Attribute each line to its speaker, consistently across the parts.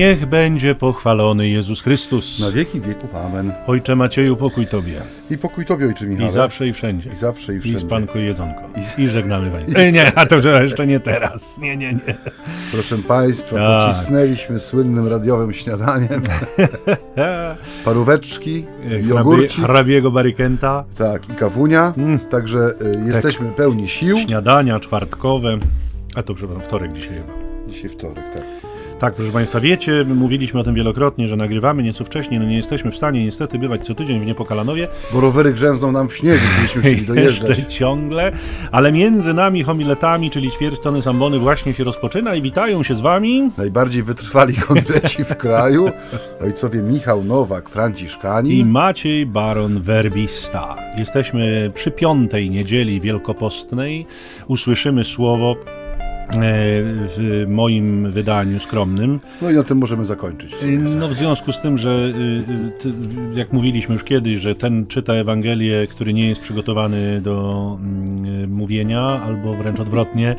Speaker 1: Niech będzie pochwalony Jezus Chrystus.
Speaker 2: Na wieki wieków. Amen.
Speaker 1: Ojcze Macieju, pokój Tobie.
Speaker 2: I pokój Tobie, Ojcze Michale.
Speaker 1: I zawsze i wszędzie.
Speaker 2: I zawsze i
Speaker 1: I
Speaker 2: wszędzie.
Speaker 1: spanko i jedzonko. I żegnamy Państwa. E, Nie, a to że jeszcze nie teraz. Nie, nie, nie.
Speaker 2: Proszę Państwa,
Speaker 1: Tak.
Speaker 2: pocisnęliśmy słynnym radiowym śniadaniem paróweczki, jogurci,
Speaker 1: hrabiego Barykenta,
Speaker 2: tak, i kawunia.
Speaker 1: Mm.
Speaker 2: Także y, jesteśmy pełni sił.
Speaker 1: śniadania czwartkowe. A to przepraszam, wtorek dzisiaj chyba.
Speaker 2: Dzisiaj wtorek, tak.
Speaker 1: Tak, proszę Państwa, wiecie, mówiliśmy o tym wielokrotnie, że nagrywamy nieco wcześniej, no nie jesteśmy w stanie niestety bywać co tydzień w Niepokalanowie,
Speaker 2: Bo rowery grzęzną nam w śniegu, gdybyśmy chcieli dojeżdżać.
Speaker 1: jeszcze ciągle, ale między nami homiletami, czyli ćwierć tony zambony właśnie się rozpoczyna i witają się z Wami
Speaker 2: Najbardziej wytrwali kongleci w kraju. Ojcowie Michał Nowak,
Speaker 1: i
Speaker 2: Franciszkanin.
Speaker 1: Maciej Baron Werbista. Jesteśmy przy piątej niedzieli wielkopostnej, usłyszymy słowo w moim wydaniu skromnym.
Speaker 2: No i na tym możemy zakończyć. w sumie.
Speaker 1: No w związku z tym, że ty- jak mówiliśmy już kiedyś, że ten czyta Ewangelię, który nie jest przygotowany do mm, mówienia, albo wręcz odwrotnie,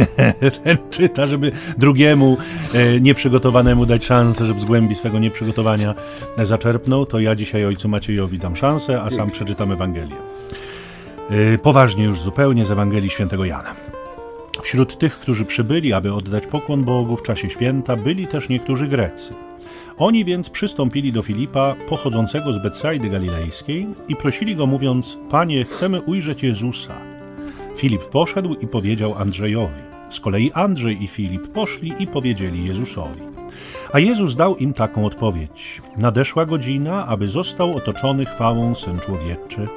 Speaker 1: ten czyta, żeby drugiemu e, nieprzygotowanemu dać szansę, żeby z głębi swego nieprzygotowania zaczerpnął, to ja dzisiaj ojcu Maciejowi dam szansę, a sam przeczytam Ewangelię. Poważnie już zupełnie z Ewangelii Świętego Jana. Wśród tych, którzy przybyli, aby oddać pokłon Bogu w czasie święta, byli też niektórzy Grecy. Oni więc przystąpili do Filipa, pochodzącego z Betsaidy Galilejskiej, i prosili go, mówiąc: Panie, chcemy ujrzeć Jezusa. Filip poszedł i powiedział Andrzejowi. Z kolei Andrzej i Filip poszli i powiedzieli Jezusowi. A Jezus dał im taką odpowiedź: Nadeszła godzina, aby został otoczony chwałą syn człowieczy.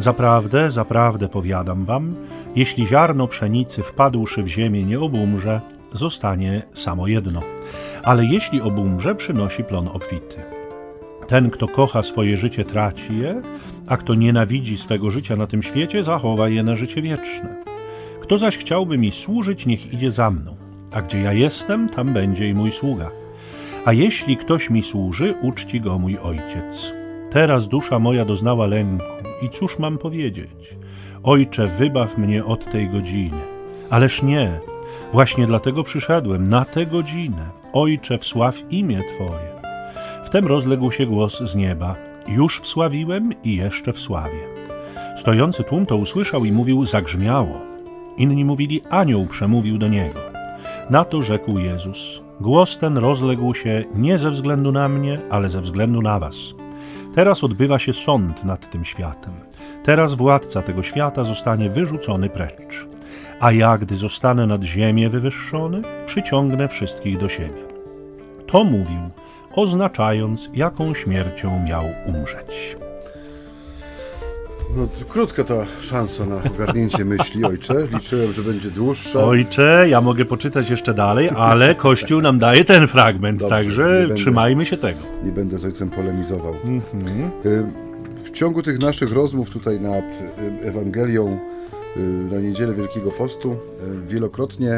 Speaker 1: Zaprawdę, zaprawdę powiadam wam, jeśli ziarno pszenicy wpadłszy w ziemię nie obumrze, zostanie samo jedno. Ale jeśli obumrze, przynosi plon obfity. Ten, kto kocha swoje życie, traci je, a kto nienawidzi swego życia na tym świecie, zachowa je na życie wieczne. Kto zaś chciałby mi służyć, niech idzie za mną, a gdzie ja jestem, tam będzie i mój sługa. A jeśli ktoś mi służy, uczci go mój ojciec. Teraz dusza moja doznała lęku i cóż mam powiedzieć? Ojcze, wybaw mnie od tej godziny. Ależ nie, właśnie dlatego przyszedłem, na tę godzinę. Ojcze, wsław imię Twoje. Wtem rozległ się głos z nieba. Już wsławiłem i jeszcze wsławię. Stojący tłum to usłyszał i mówił, zagrzmiało. Inni mówili, anioł przemówił do niego. Na to rzekł Jezus: Głos ten rozległ się nie ze względu na mnie, ale ze względu na was. Teraz odbywa się sąd nad tym światem. Teraz władca tego świata zostanie wyrzucony precz. A ja, gdy zostanę nad ziemię wywyższony, przyciągnę wszystkich do siebie. To mówił, oznaczając, jaką śmiercią miał umrzeć.
Speaker 2: No, krótka ta szansa na ogarnięcie myśli, ojcze. Liczyłem, że będzie dłuższa.
Speaker 1: Ojcze, ja mogę poczytać jeszcze dalej, ale Kościół nam daje ten fragment,
Speaker 2: Dobrze,
Speaker 1: także
Speaker 2: będę.
Speaker 1: trzymajmy się tego.
Speaker 2: Nie będę z ojcem polemizował. Y, W ciągu tych naszych rozmów tutaj nad y, Ewangelią y, na niedzielę Wielkiego Postu wielokrotnie,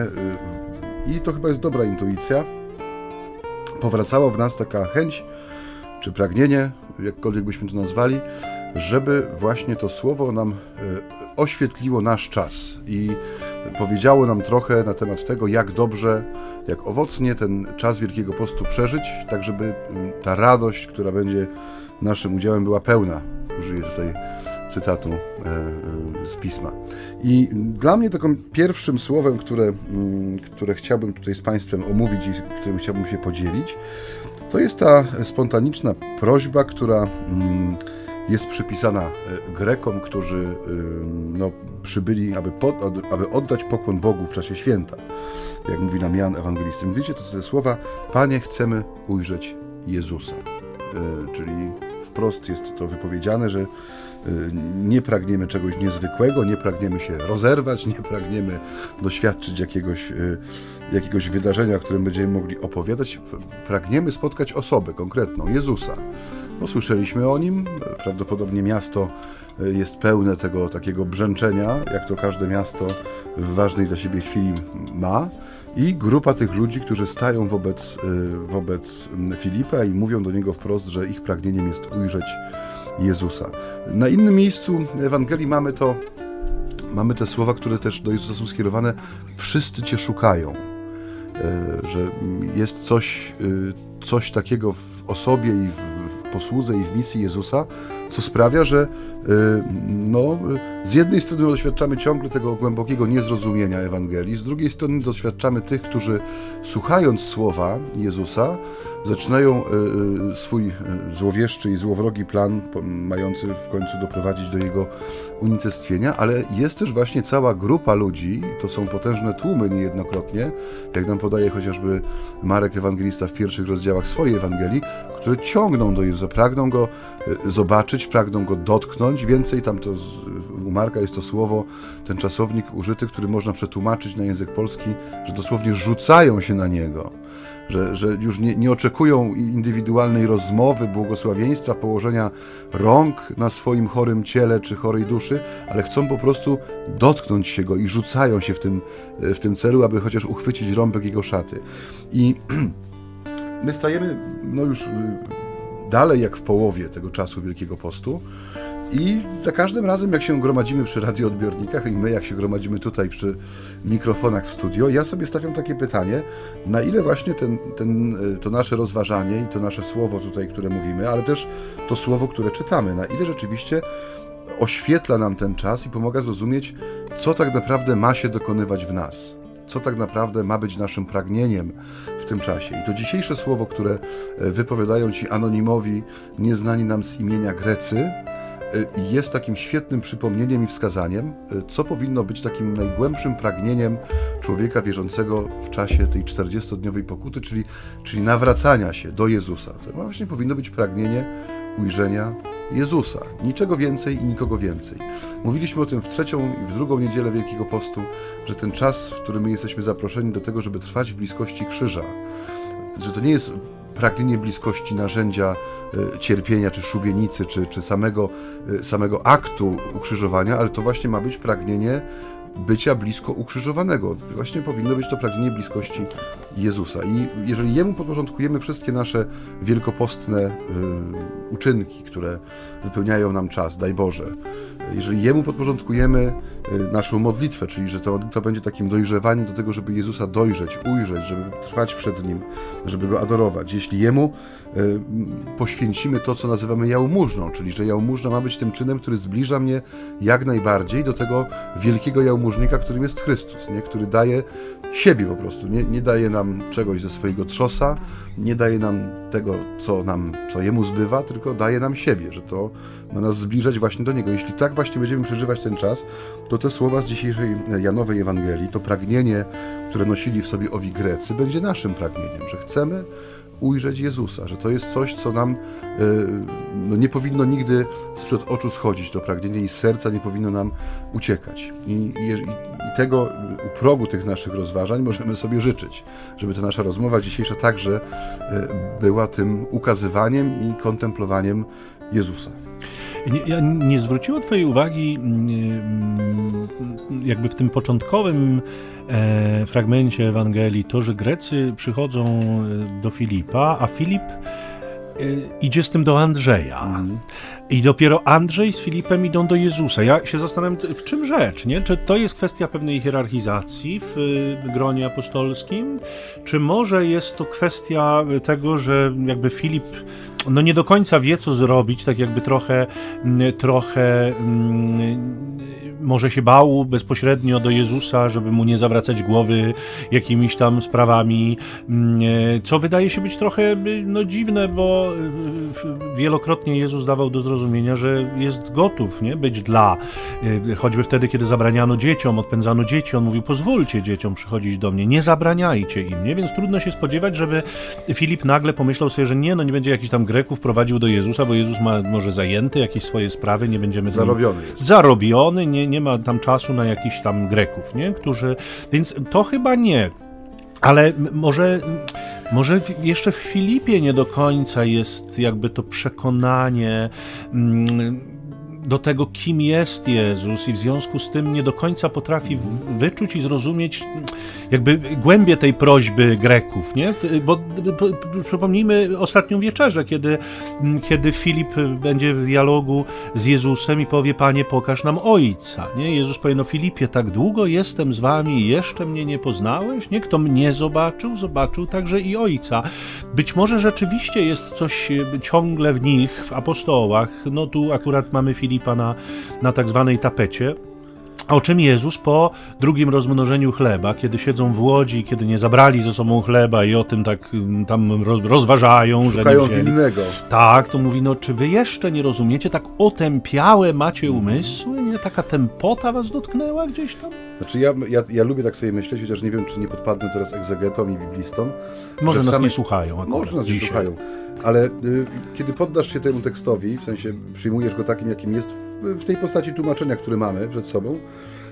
Speaker 2: i to chyba jest dobra intuicja, powracała w nas taka chęć, czy pragnienie, jakkolwiek byśmy to nazwali, żeby właśnie to słowo nam y, oświetliło nasz czas i powiedziało nam trochę na temat tego, jak dobrze, jak owocnie ten czas Wielkiego Postu przeżyć, tak żeby y, ta radość, która będzie naszym udziałem, była pełna. Użyję tutaj cytatu e, e, z pisma. I dla mnie takim pierwszym słowem, które, mm, które chciałbym tutaj z Państwem omówić i którym chciałbym się podzielić, to jest ta spontaniczna prośba, która mm, jest przypisana e, Grekom, którzy y, no, przybyli, aby, pod, od- aby oddać pokłon Bogu w czasie święta. Jak mówi nam Jan Ewangelista. Widzicie, to te słowa Panie, chcemy ujrzeć Jezusa. Y, Czyli wprost jest to wypowiedziane, że nie pragniemy czegoś niezwykłego, nie pragniemy się rozerwać, nie pragniemy doświadczyć jakiegoś, jakiegoś wydarzenia, o którym będziemy mogli opowiadać. Pragniemy spotkać osobę konkretną, Jezusa. No, słyszeliśmy o nim, prawdopodobnie miasto y, jest pełne tego takiego brzęczenia, jak to każde miasto w ważnej dla siebie chwili ma. I grupa tych ludzi, którzy stają wobec, y, wobec Filipa i mówią do niego wprost, że ich pragnieniem jest ujrzeć Jezusa. Na innym miejscu Ewangelii mamy to, mamy te słowa, które też do Jezusa są skierowane. Wszyscy Cię szukają. że jest coś, coś takiego w osobie i w posłudze i w misji Jezusa, co sprawia, że no, z jednej strony doświadczamy ciągle tego głębokiego niezrozumienia Ewangelii, z drugiej strony doświadczamy tych, którzy słuchając słowa Jezusa, zaczynają e, e, swój złowieszczy i złowrogi plan, mający w końcu doprowadzić do jego unicestwienia, ale jest też właśnie cała grupa ludzi, to są potężne tłumy niejednokrotnie, jak nam podaje chociażby Marek Ewangelista w pierwszych rozdziałach swojej Ewangelii, które ciągną do Jezusa, pragną go zobaczyć, pragną go dotknąć. Więcej tam to u Marka jest to słowo, ten czasownik użyty, który można przetłumaczyć na język polski, że dosłownie rzucają się na niego że, że już nie, nie oczekują indywidualnej rozmowy, błogosławieństwa, położenia rąk na swoim chorym ciele czy chorej duszy, ale chcą po prostu dotknąć się go i rzucają się w tym, w tym celu, aby chociaż uchwycić rąbek jego szaty. I my stajemy no już dalej jak w połowie tego czasu Wielkiego Postu. I za każdym razem, jak się gromadzimy przy radioodbiornikach i my, jak się gromadzimy tutaj przy mikrofonach w studio, ja sobie stawiam takie pytanie, na ile właśnie ten, ten, to nasze rozważanie i to nasze słowo tutaj, które mówimy, ale też to słowo, które czytamy, na ile rzeczywiście oświetla nam ten czas i pomaga zrozumieć, co tak naprawdę ma się dokonywać w nas co tak naprawdę ma być naszym pragnieniem w tym czasie. I to dzisiejsze słowo, które wypowiadają ci anonimowi, nieznani nam z imienia Grecy, Y, jest takim świetnym przypomnieniem i wskazaniem, y, co powinno być takim najgłębszym pragnieniem człowieka wierzącego w czasie tej 40-dniowej pokuty, czyli, czyli nawracania się do Jezusa. To właśnie powinno być pragnienie ujrzenia Jezusa. Niczego więcej i nikogo więcej. Mówiliśmy o tym w trzecią i w drugą niedzielę Wielkiego Postu, że ten czas, w którym my jesteśmy zaproszeni do tego, żeby trwać w bliskości krzyża, że to nie jest pragnienie bliskości narzędzia e, cierpienia, czy szubienicy, czy, czy samego, e, samego aktu ukrzyżowania, ale to właśnie ma być pragnienie bycia blisko ukrzyżowanego. Właśnie powinno być to pragnienie bliskości Jezusa. I jeżeli Jemu podporządkujemy wszystkie nasze wielkopostne y, uczynki, które wypełniają nam czas, daj Boże, jeżeli Jemu podporządkujemy y, naszą modlitwę, czyli że ta modlitwa będzie takim dojrzewaniem do tego, żeby Jezusa dojrzeć, ujrzeć, żeby trwać przed Nim, żeby Go adorować, jeśli Jemu poświęcimy to, co nazywamy jałmużną, czyli że jałmużna ma być tym czynem, który zbliża mnie jak najbardziej do tego wielkiego jałmużnika, którym jest Chrystus, nie? który daje siebie po prostu, nie, nie daje nam czegoś ze swojego trzosa, nie daje nam tego, co nam, co Jemu zbywa, tylko daje nam siebie, że to ma nas zbliżać właśnie do Niego. Jeśli tak właśnie będziemy przeżywać ten czas, to te słowa z dzisiejszej Janowej Ewangelii, to pragnienie, które nosili w sobie owi Grecy, będzie naszym pragnieniem, że chcemy ujrzeć Jezusa, że to jest coś, co nam e, no, nie powinno nigdy sprzed oczu schodzić, to pragnienie i serca nie powinno nam uciekać. I, i, I, tego u progu tych naszych rozważań możemy sobie życzyć, żeby ta nasza rozmowa dzisiejsza także e, była tym ukazywaniem i kontemplowaniem Jezusa.
Speaker 1: Nie, ja nie zwróciło Twojej uwagi mm, mm, jakby w tym początkowym e, fragmencie Ewangelii to, że Grecy przychodzą e, do Filipa, a Filip e, idzie z tym do Andrzeja. Mm. I dopiero Andrzej z Filipem idą do Jezusa. Ja się zastanawiam, w czym rzecz, nie? Czy to jest kwestia pewnej hierarchizacji w gronie apostolskim, czy może jest to kwestia tego, że jakby Filip no nie do końca wie, co zrobić, tak jakby trochę, trochę mm, może się bał bezpośrednio do Jezusa, żeby mu nie zawracać głowy jakimiś tam sprawami, mm, co wydaje się być trochę no, dziwne, bo wielokrotnie Jezus dawał do zrozumienia, że jest gotów nie? być dla. Y, choćby wtedy, kiedy zabraniano dzieciom, odpędzano dzieci, on mówił, pozwólcie dzieciom przychodzić do mnie, nie zabraniajcie im, nie? Więc trudno się spodziewać, żeby Filip nagle pomyślał sobie, że nie, no nie będzie jakiś tam Greków prowadził do Jezusa, bo Jezus ma może zajęty jakieś swoje sprawy, nie będziemy...
Speaker 2: Zarobiony jest.
Speaker 1: Zarobiony, nie, nie ma tam czasu na jakichś tam Greków, nie? Którzy... Więc to chyba nie. Ale może... Może jeszcze w Filipie nie do końca jest jakby to przekonanie. Do tego, kim jest Jezus, i w związku z tym nie do końca potrafi wyczuć i zrozumieć jakby głębie tej prośby Greków, nie? Bo, bo przypomnijmy ostatnią wieczerzę, kiedy, kiedy Filip będzie w dialogu z Jezusem i powie: Panie, pokaż nam Ojca. Nie? Jezus powie: No, Filipie, tak długo jestem z wami i jeszcze mnie nie poznałeś? Nie? Kto mnie zobaczył, zobaczył także i Ojca. Być może rzeczywiście jest coś ciągle w nich, w apostołach. No tu akurat mamy Filipa na, na tak zwanej tapecie. O czym Jezus po drugim rozmnożeniu chleba, kiedy siedzą w łodzi, kiedy nie zabrali ze sobą chleba i o tym tak mm, tam rozważają,
Speaker 2: Szukają
Speaker 1: że nie
Speaker 2: winnego.
Speaker 1: Tak, to mówi, no czy wy jeszcze nie rozumiecie, tak otępiałe macie umysły, nie? Taka tempota was dotknęła gdzieś tam?
Speaker 2: Znaczy ja, ja, ja lubię tak sobie myśleć, chociaż nie wiem, czy nie podpadnę teraz egzegetom i biblistom.
Speaker 1: Może nas nie słuchają
Speaker 2: Może nas
Speaker 1: dzisiaj.
Speaker 2: nie słuchają, ale y, kiedy poddasz się temu tekstowi, w sensie przyjmujesz go takim, jakim jest w, w tej postaci tłumaczenia, który mamy przed sobą,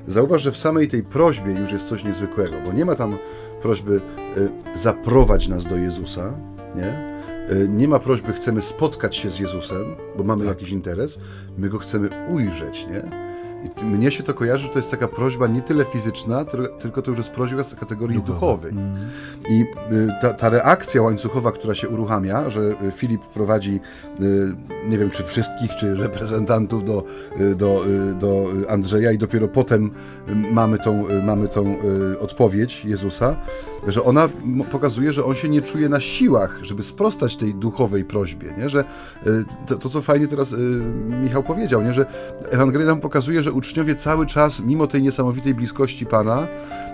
Speaker 2: zauważ, że w samej tej prośbie już jest coś niezwykłego, bo nie ma tam prośby y, zaprowadź nas do Jezusa, nie? Y, nie ma prośby chcemy spotkać się z Jezusem, bo mamy tak. jakiś interes, my go chcemy ujrzeć, nie? I mnie się to kojarzy, że to jest taka prośba nie tyle fizyczna, tylko to już jest prośba z kategorii duchowej. Mm. I y, ta, ta, reakcja łańcuchowa, która się uruchamia, że y, Filip prowadzi, y, nie wiem czy wszystkich, czy reprezentantów do, do, do Andrzeja i dopiero potem mamy tą, mamy tą odpowiedź Jezusa, że ona pokazuje, że on się nie czuje na siłach, żeby sprostać tej duchowej prośbie, nie? że to, to co fajnie teraz Michał powiedział, nie? że Ewangelia nam pokazuje, że że uczniowie cały czas, mimo tej niesamowitej bliskości Pana,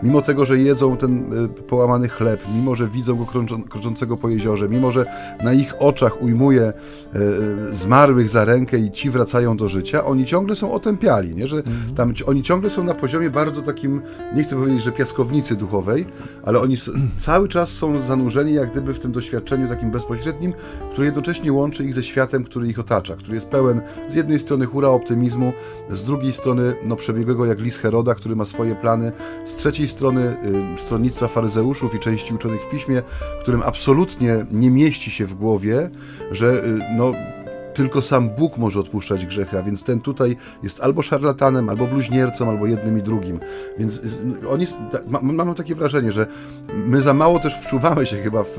Speaker 2: mimo tego, że jedzą ten y, połamany chleb, mimo że widzą go kroczącego po jeziorze, mimo że na ich oczach ujmuje y, y, zmarłych za rękę i ci wracają do życia, oni ciągle są otępiali, nie? że mhm. tam oni ciągle są na poziomie bardzo takim, nie chcę powiedzieć, że piaskownicy duchowej, ale oni cały czas są zanurzeni jak gdyby w tym doświadczeniu takim bezpośrednim, które jednocześnie łączy ich ze światem, który ich otacza, który jest pełen z jednej strony hura optymizmu, z drugiej strony no, przebiegłego jak lis Heroda, który ma swoje plany, z trzeciej strony y, stronnictwa faryzeuszów i części uczonych w piśmie, którym absolutnie nie mieści się w głowie, że y, no, tylko sam Bóg może odpuszczać grzechy, a więc ten tutaj jest albo szarlatanem, albo bluźniercą, albo jednym i drugim. Więc y, oni, mam takie wrażenie, że my za mało też wczuwamy się chyba w,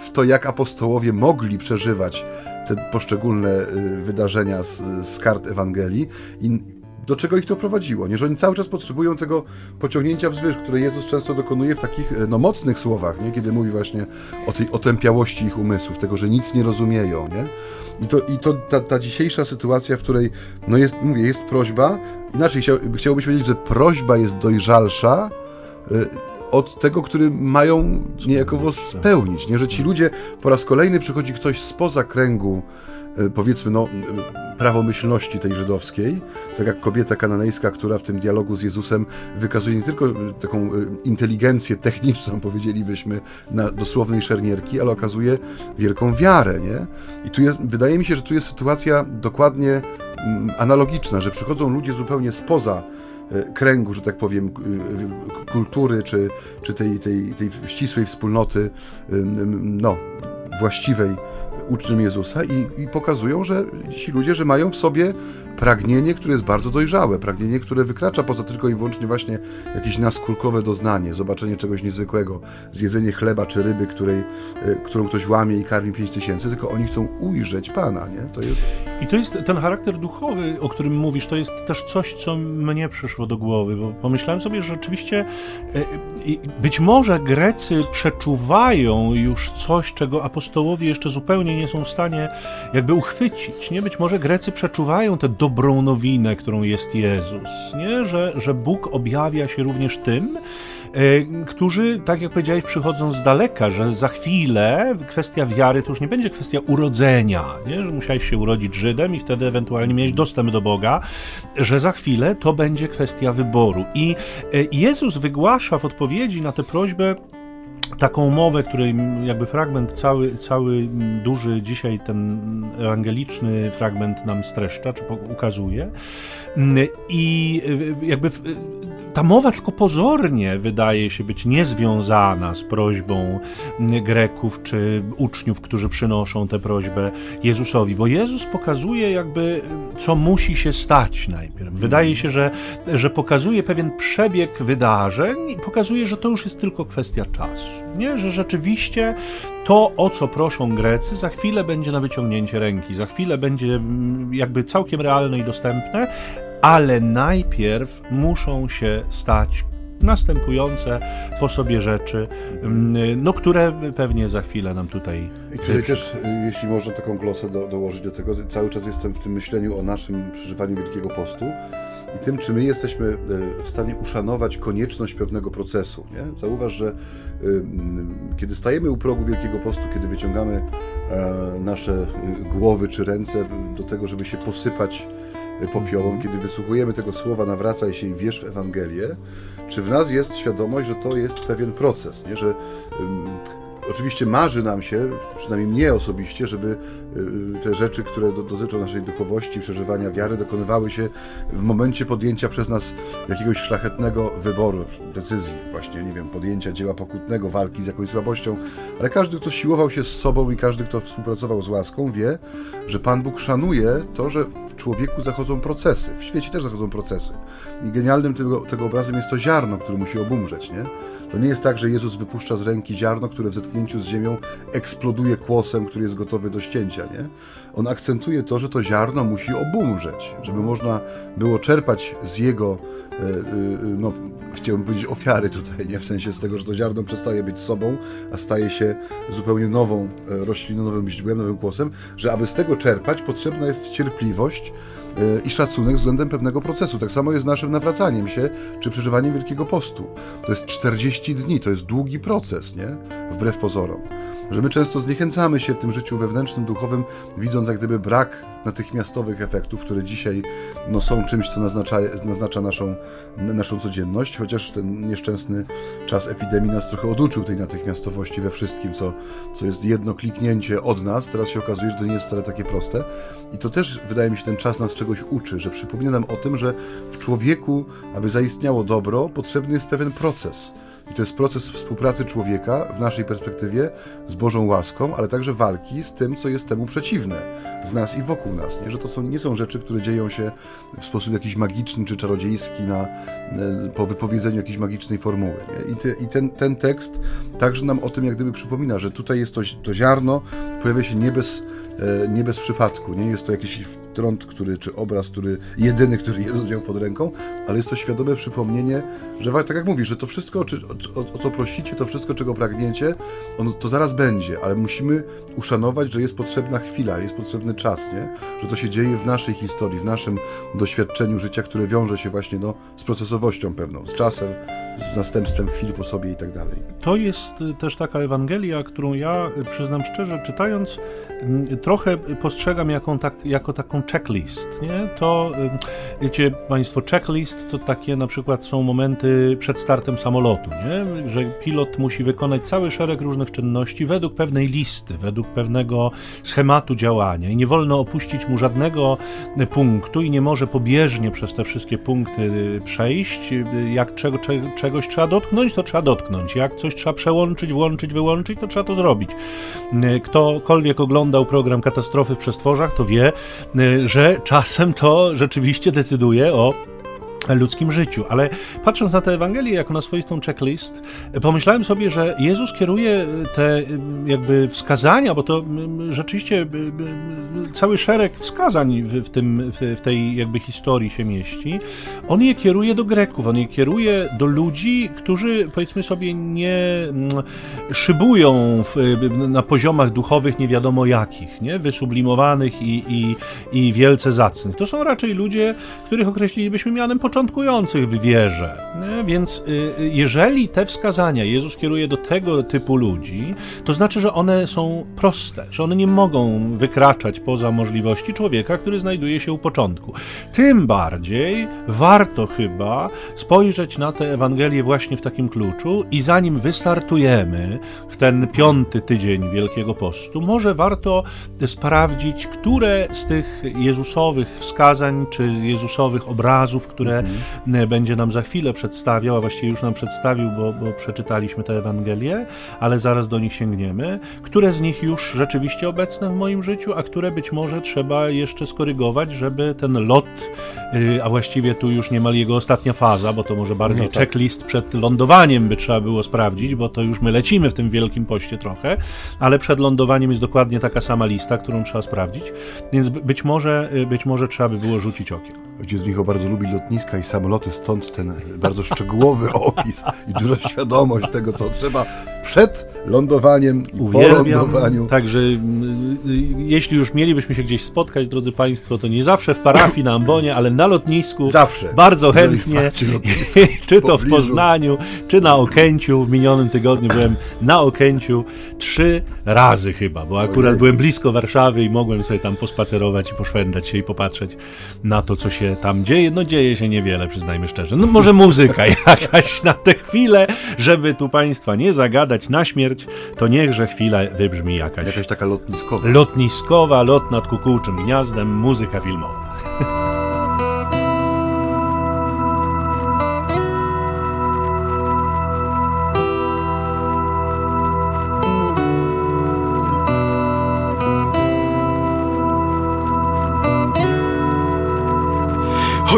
Speaker 2: w to, jak apostołowie mogli przeżywać te poszczególne wydarzenia z, z kart Ewangelii i do czego ich to prowadziło. Nie, że oni cały czas potrzebują tego pociągnięcia wzwyż, które Jezus często dokonuje w takich no, mocnych słowach, nie? kiedy mówi właśnie o tej otępiałości ich umysłów, tego, że nic nie rozumieją. Nie? I to, i to ta, ta dzisiejsza sytuacja, w której, no jest, mówię, jest prośba, inaczej chciał, powiedzieć, że prośba jest dojrzalsza, y, od tego, który mają niejakowo spełnić. Nie, że ci ludzie po raz kolejny przychodzi ktoś spoza kręgu E, powiedzmy, no, prawomyślności tej żydowskiej, tak jak kobieta kananejska, która w tym dialogu z Jezusem wykazuje nie tylko taką e, inteligencję techniczną, powiedzielibyśmy, na dosłownej szermierki, ale okazuje wielką wiarę, nie? I tu jest, wydaje mi się, że tu jest sytuacja dokładnie mm, analogiczna, że przychodzą ludzie zupełnie spoza e, kręgu, że tak powiem, kultury, czy, czy tej, tej, tej ścisłej wspólnoty, no, właściwej uczniem Jezusa i, i, pokazują, że ci ludzie, że mają w sobie pragnienie, które jest bardzo dojrzałe, pragnienie, które wykracza poza tylko i wyłącznie właśnie jakieś naskórkowe doznanie, zobaczenie czegoś niezwykłego, zjedzenie chleba czy ryby, której, e, którą ktoś łamie i karmi pięć tysięcy, tylko oni chcą ujrzeć Pana, nie?
Speaker 1: To jest... I to jest ten charakter duchowy, o którym mówisz, to jest też coś, co mnie przyszło do głowy, bo pomyślałem sobie, że rzeczywiście e, być może Grecy przeczuwają już coś, czego apostołowie jeszcze zupełnie nie są w stanie jakby uchwycić, nie? Być może Grecy przeczuwają tę dobrą nowinę, którą jest Jezus, nie? Że, że Bóg objawia się również tym, e, którzy, tak jak powiedziałeś, przychodzą z daleka, że za chwilę kwestia wiary to już nie będzie kwestia urodzenia, nie? że musiałeś się urodzić Żydem i wtedy ewentualnie mieć dostęp do Boga, że za chwilę to będzie kwestia wyboru. I e, Jezus wygłasza w odpowiedzi na tę prośbę taką mowę, której jakby fragment cały, cały duży dzisiaj ten ewangeliczny fragment nam streszcza, czy ukazuje. I jakby ta mowa tylko pozornie wydaje się być niezwiązana z prośbą Greków czy uczniów, którzy przynoszą tę prośbę Jezusowi, bo Jezus pokazuje jakby, co musi się stać najpierw. Wydaje się, że, że pokazuje pewien przebieg wydarzeń i pokazuje, że to już jest tylko kwestia czasu. Nie? Że rzeczywiście to, o co proszą Grecy, za chwilę będzie na wyciągnięcie ręki, za chwilę będzie mm, jakby całkiem realne i dostępne, ale najpierw muszą się stać następujące po sobie rzeczy, mm, no, które pewnie za chwilę nam tutaj.
Speaker 2: I tutaj też, jeśli można taką glosę do, dołożyć do tego, cały czas jestem w tym myśleniu o naszym przeżywaniu Wielkiego Postu i tym, czy my jesteśmy e, w stanie uszanować konieczność pewnego procesu. Nie? Zauważ, że kiedy stajemy u progu Wielkiego Postu, kiedy wyciągamy e, nasze głowy czy ręce do tego, żeby się posypać popiołom, kiedy wysłuchujemy tego słowa nawracaj się i wierz w Ewangelię, czy w nas jest świadomość, że to jest pewien proces, nie? że Oczywiście marzy nam się, przynajmniej mnie osobiście, żeby te rzeczy, które dotyczą naszej duchowości, przeżywania wiary, dokonywały się w momencie podjęcia przez nas jakiegoś szlachetnego wyboru, decyzji, właśnie, nie wiem, podjęcia dzieła pokutnego, walki z jakąś słabością. Ale każdy, kto siłował się z sobą i każdy, kto współpracował z łaską, wie, że Pan Bóg szanuje to, że w człowieku zachodzą procesy. W świecie też zachodzą procesy. I genialnym tego, tego obrazem jest to ziarno, które musi obumrzeć, nie? To nie jest tak, że Jezus wypuszcza z ręki ziarno, które w zetknięciu z ziemią eksploduje kłosem, który jest gotowy do ścięcia. Nie? On akcentuje to, że to ziarno musi obumrzeć, żeby można było czerpać z jego, e, e, no, chciałbym powiedzieć, ofiary tutaj, nie w sensie z tego, że to ziarno przestaje być sobą, a staje się zupełnie nową e, rośliną, nowym źdźbłem, nowym kłosem, że aby z tego czerpać, potrzebna jest cierpliwość, i szacunek względem pewnego procesu. Tak samo jest z naszym nawracaniem się, czy przeżywaniem Wielkiego Postu. To jest 40 dni, to jest długi proces, nie? Wbrew pozorom że my często zniechęcamy się w tym życiu wewnętrznym, duchowym, widząc jak gdyby brak natychmiastowych efektów, które dzisiaj no, są czymś, co naznacza, naznacza naszą, naszą codzienność, chociaż ten nieszczęsny czas epidemii nas trochę oduczył tej natychmiastowości we wszystkim, co, co jest jedno kliknięcie od nas. Teraz się okazuje, że to nie jest wcale takie proste. I to też, wydaje mi się, ten czas nas czegoś uczy, że przypomina nam o tym, że w człowieku, aby zaistniało dobro, potrzebny jest pewien proces i to jest proces współpracy człowieka w naszej perspektywie z Bożą łaską, ale także walki z tym, co jest temu przeciwne w nas i wokół nas. Nie? Że to są, nie są rzeczy, które dzieją się w sposób jakiś magiczny czy czarodziejski na, e, po wypowiedzeniu jakiejś magicznej formuły. Nie? I, te, i ten, ten tekst także nam o tym jak gdyby przypomina, że tutaj jest to, to ziarno, pojawia się nie bez, nie bez przypadku. Nie jest to jakiś trąd, który, czy obraz, który jedyny, który Jezus miał pod ręką, ale jest to świadome przypomnienie, że tak jak mówisz, że to wszystko, czy, o, o, co prosicie, to wszystko, czego pragniecie, ono, to zaraz będzie, ale musimy uszanować, że jest potrzebna chwila, jest potrzebny czas, nie? że to się dzieje w naszej historii, w naszym doświadczeniu życia, które wiąże się właśnie no, z procesowością pewną, z czasem, z następstwem chwili po sobie i tak dalej.
Speaker 1: To jest y, też taka Ewangelia, którą ja, y, przyznam szczerze, czytając, mm, trochę postrzegam jaką tak, jako taką checklist, nie? To, y, wiecie Państwo, checklist to takie na przykład są momenty przed startem samolotu, nie? Że pilot musi wykonać cały szereg różnych czynności według pewnej listy, według pewnego schematu działania i nie wolno opuścić mu żadnego punktu i nie może pobieżnie przez te wszystkie punkty przejść. Jak czego, czego czegoś trzeba dotknąć, to trzeba dotknąć. Jak coś trzeba przełączyć, włączyć, wyłączyć, to trzeba to zrobić. E, ktokolwiek oglądał program Katastrofy w przestworzach, to wie, e, że czasem to rzeczywiście decyduje o ludzkim życiu. Ale patrząc na tę Ewangelię jako na swoistą checklist, pomyślałem sobie, że Jezus kieruje te jakby wskazania, bo to rzeczywiście cały szereg wskazań w, tym, w tej jakby historii się mieści. On je kieruje do Greków, on je kieruje do ludzi, którzy powiedzmy sobie nie szybują w, na poziomach duchowych nie wiadomo jakich, nie? wysublimowanych i, i, i wielce zacnych. To są raczej ludzie, których określilibyśmy mianem początku początkujących w wierze. Więc jeżeli te wskazania Jezus kieruje do tego typu ludzi, to znaczy, że one są proste, że one nie mogą wykraczać poza możliwości człowieka, który znajduje się u początku. Tym bardziej warto chyba spojrzeć na tę Ewangelię właśnie w takim kluczu i zanim wystartujemy w ten piąty tydzień Wielkiego Postu, może warto sprawdzić, które z tych Jezusowych wskazań czy Jezusowych obrazów, które mhm. będzie nam za chwilę przedstawiał, a właściwie już nam przedstawił, bo, bo przeczytaliśmy tę Ewangelię, ale zaraz do nich sięgniemy, które z nich już rzeczywiście obecne w moim życiu, a które być może trzeba jeszcze skorygować, żeby ten lot, y, a właściwie tu już niemal jego ostatnia faza, bo to może bardziej no tak. checklist przed lądowaniem by trzeba było sprawdzić, bo to już my lecimy w tym wielkim poście trochę, ale przed lądowaniem jest dokładnie taka sama lista, którą trzeba sprawdzić, więc być może, y, być może trzeba by było rzucić okiem.
Speaker 2: Ojciec Michał bardzo lubi lotniska i samoloty, stąd ten bardzo szczegółowy opis i duża świadomość tego, co trzeba przed lądowaniem i Uwielbiam. po lądowaniu.
Speaker 1: Także y, jeśli już mielibyśmy się gdzieś spotkać, drodzy Państwo, to nie zawsze w parafii na Ambonie, ale na lotnisku.
Speaker 2: Zawsze.
Speaker 1: Bardzo chętnie. czy to w Poznaniu, czy na Okęciu. W minionym tygodniu byłem na Okęciu trzy razy chyba, bo akurat Ojej. byłem blisko Warszawy i mogłem sobie tam pospacerować i poszwędać się i popatrzeć na to, co się tam dzieje. No dzieje się niewiele, przyznajmy szczerze. No może muzyka jakaś na tę chwilę, żeby tu Państwa nie zagadać na śmierć, to niechże chwila wybrzmi jakaś.
Speaker 2: Jakaś taka lotniskowa.
Speaker 1: Lotniskowa, lot nad kukułczym gniazdem, muzyka filmowa.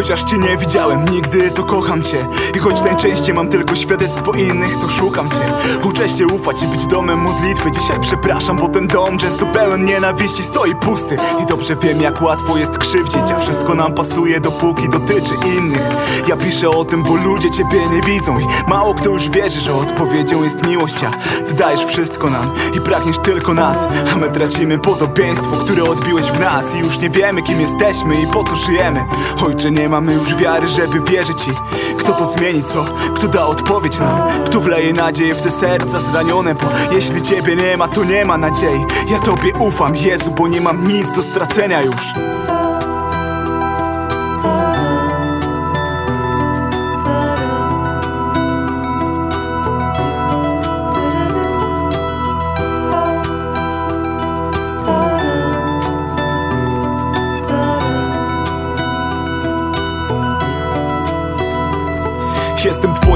Speaker 3: Chociaż cię nie widziałem nigdy, to kocham cię. I choć najczęściej mam tylko świadectwo innych, to szukam cię. Uczę się ufać i być domem modlitwy. Dzisiaj przepraszam, bo ten dom często pełen nienawiści stoi pusty. I dobrze wiem, jak łatwo jest krzywdzić A wszystko nam pasuje, dopóki dotyczy innych. Ja piszę o tym, bo ludzie ciebie nie widzą. I mało kto już wierzy, że odpowiedzią jest miłość A ty dajesz wszystko nam i pragniesz tylko nas. A my tracimy podobieństwo, które odbiłeś w nas. I już nie wiemy, kim jesteśmy i po co żyjemy. Ojcze, nie mamy już wiary, żeby wierzyć ci Kto to zmieni, co? Kto da odpowiedź nam? Kto wleje nadzieję w te serca zranione? Bo jeśli ciebie nie ma, to nie ma nadziei Ja tobie ufam, Jezu, bo nie mam nic do stracenia już